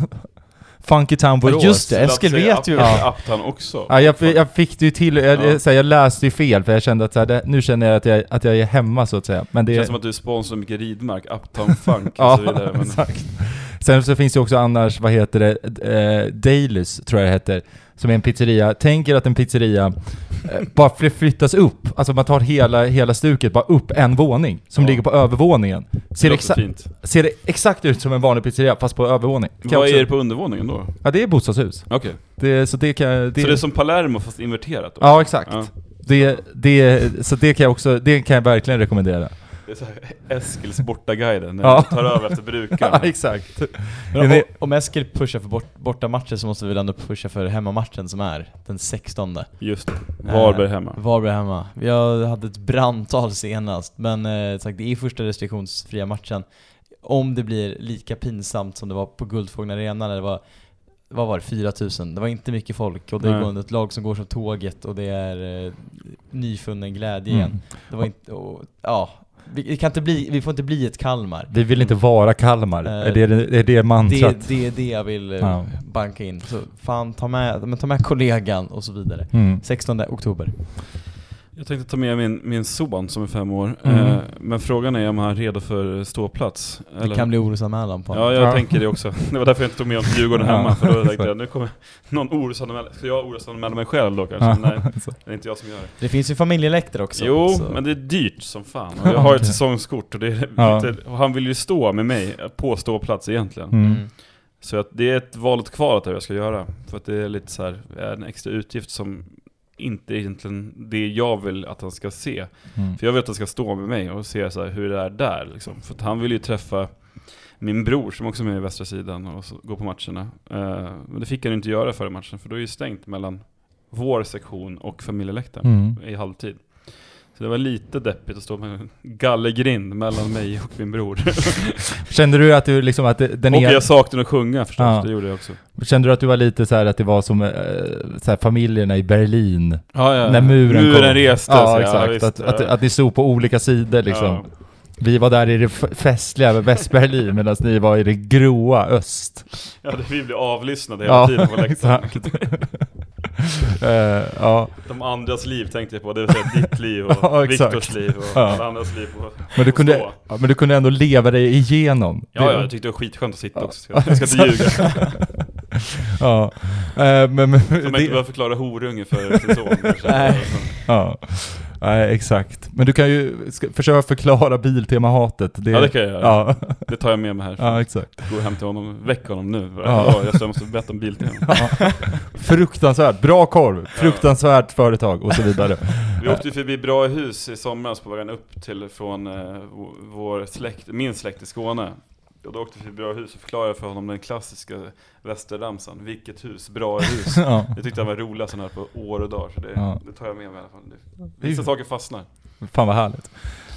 Funky Town Borås. Ja, just det. Eskil vet ju. Ja. Uptown också. Ja, jag, jag fick det ju till, jag, Ja. så här, jag läste ju fel för jag kände att så här, det, nu känner jag att jag, att jag är hemma så att säga. Men Det det känns som att du sponsrar mycket ridmark, Uptown Funk och så vidare. Men, [laughs] exakt. Sen så finns det också annars, vad heter det, eh, Dailys tror jag det heter, som är en pizzeria. Tänk er att en pizzeria eh, bara fly- flyttas upp, alltså man tar hela, hela stuket bara upp en våning, som Ja. ligger på övervåningen. Ser, det exa- fint. ser det exakt ut som en vanlig pizzeria, fast på övervåning. Kan Vad också- är det på undervåningen då? Ja, det är bostadshus. Okej. Det, så det kan jag- Så det är som Palermo fast inverterat då? Ja, exakt. Ja. Det, det, så det kan jag också, det kan jag verkligen rekommendera. Det är så här Eskils bortaguiden, när Ja. ja. tar över efter [laughs] Ja, brukarna. exakt. Men om, om Eskil pushar för bort, borta matcher så måste vi väl ändå pusha för hemmamatchen som är den 16 Just det. Varberg Eh, hemma. Varberg hemma. Jag hade ett brandtal senast, men eh, sagt, det är första restriktionsfria matchen. Om det blir lika pinsamt som det var på Guldfågeln Arena när det var vad var det, 4000. Det var inte mycket folk och det Nej. är ett lag som går som tåget och det är eh, nyfunnen glädje Mm. igen. Det var inte, och, ja. Vi, kan inte bli, vi får inte bli ett Kalmar. Vi vill inte vara Kalmar, Eh, är, det, är det mantrat? Det, det är det jag vill Ja. banka in. Så fan, ta med, men ta med kollegan och så vidare. Mm. 16 oktober. Jag tänkte ta med min, min son som är fem år, Mm. eh, men frågan är om han är redo för ståplats. Det kan bli orosanmälan på Ja, honom. jag Ja. tänker det också. Det var därför jag inte tog med honom till Djurgården hemma, för då tänkte jag [laughs] nu kommer någon orosanmäla. Ska jag orosanmäla mig själv då kanske? Nej, [laughs] det är inte jag som gör det. Det finns ju familjeläktare också. Jo, så. men det är dyrt som fan. [laughs] Och jag har ett säsongskort och, det är Ja. lite, och han vill ju stå med mig på ståplats egentligen. Mm. Så att det är ett valet kvar att jag ska göra. För att det är lite så här, är en extra utgift som inte egentligen det jag vill att han ska se. Mm. För jag vill att han ska stå med mig och se så här hur det är där liksom. För han vill ju träffa min bror som också är med i västra sidan och så, gå på matcherna. Eh, men det fick han inte göra före matchen för då är det stängt mellan vår sektion och familjeläktaren Mm. i halvtid. Så det var lite deppigt att stå med en gallergrind mellan mig och min bror. [laughs] Kände du att du liksom att den och jag saknade att sjunga förstås, Ja. det gjorde jag också. Kände du att du var lite så här att det var som eh, så här familjerna i Berlin? Ja, ja. När muren, muren kom. restes. Ja, exakt. visst, att, att, att ni stod på olika sidor liksom. Vi var där i det festliga Västberlin medan ni var i det gråa öst. Ja, det- vi blev avlyssnade hela tiden på läktaren. [laughs] Eh, ja, De andras liv tänkte jag på, det vill säga ditt [laughs] liv och Ja. Viktors liv och Ja. alla andras liv. Och, men, du kunde, ja, men du kunde ändå leva dig igenom. Ja, Det- ja, jag tyckte det var skitskönt att sitta också. Jag ska inte ljuga. [laughs] ja. Eh, men, men, Som jag inte det, behöver förklara horunge för sin son [laughs] ja. Nej, exakt. Men du kan ju försöka förklara Biltema-hatet. Det, Ja, det kan jag göra. Ja, [laughs] Det tar jag med mig här. ja exakt. Gå hem till honom, väck honom nu. Ja. Ja. Jag måste berätta om Biltema. Ja. Fruktansvärt, bra korv, fruktansvärt företag och så vidare. [laughs] Vi åkte ju förbi Bra hus i somras på vägen upp till från eh, vår släkt, min släkt i Skåne. Och då åkte vi förbi Bra hus och förklarade för honom den klassiska västerramsan. Vilket hus, bra hus. [laughs] Ja. Jag tyckte han var roligast sån här på år och dagar, så det, Ja. det tar jag med mig i alla fall. Det, vissa saker fastnar. Fan vad härligt.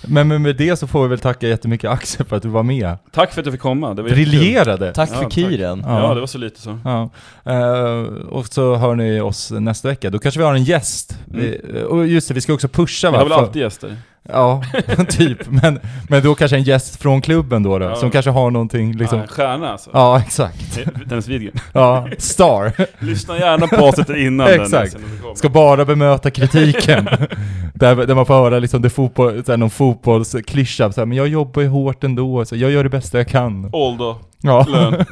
Men, med det så får vi väl tacka jättemycket Axel för att du var med. Tack för att jag fick komma, det var. Briljerade! Tack Ja, för tack. kiren. Ja. Ja, det var så lite så. Ja. Eh, och så hör ni oss nästa vecka. Då kanske vi har en gäst. Vi, och just det, vi ska också pusha Vi va? har väl alltid gäster? Ja, [laughs] typ. Men, men då kanske en gäst från klubben då, då Ja. som kanske har någonting liksom... Ja, en stjärna alltså. Ja, exakt. Dennis Widgren. Ja, star. [laughs] Lyssna gärna på avsnittet innan Exakt. Dennis, innan kommer. Ska bara bemöta kritiken. [laughs] där, där man får höra liksom det fotboll, så här, någon fotbollsklyscha, så här, men jag jobbar ju hårt ändå, så jag gör det bästa jag kan. Ålder, Ja. lön.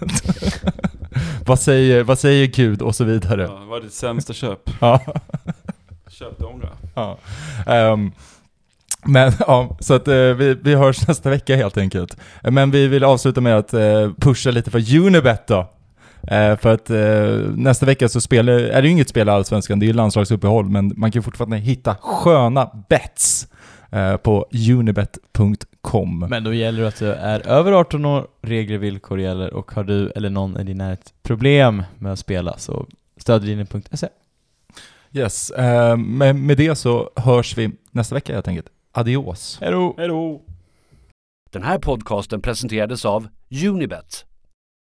vad, säger, vad säger Gud och så vidare. Ja, vad är ditt sämsta köp? Ja. Det ångra. Ja. Ehm, men ja, så att eh, vi, vi hörs nästa vecka helt enkelt. Men vi vill avsluta med att eh, pusha lite för Unibet då. Eh, för att eh, nästa vecka så spelar, är det ju inget spel i Allsvenskan, det är ju landslagsuppehåll, men man kan fortfarande hitta sköna bets eh, på unibet.com. Men då gäller det att du är över 18 år, regler och villkor gäller och har du eller någon i din närhet problem med att spela så stödlinjen.se Yes, eh, med, med det så hörs vi nästa vecka helt enkelt. Adios! Hej då! Den här podcasten presenterades av Unibet,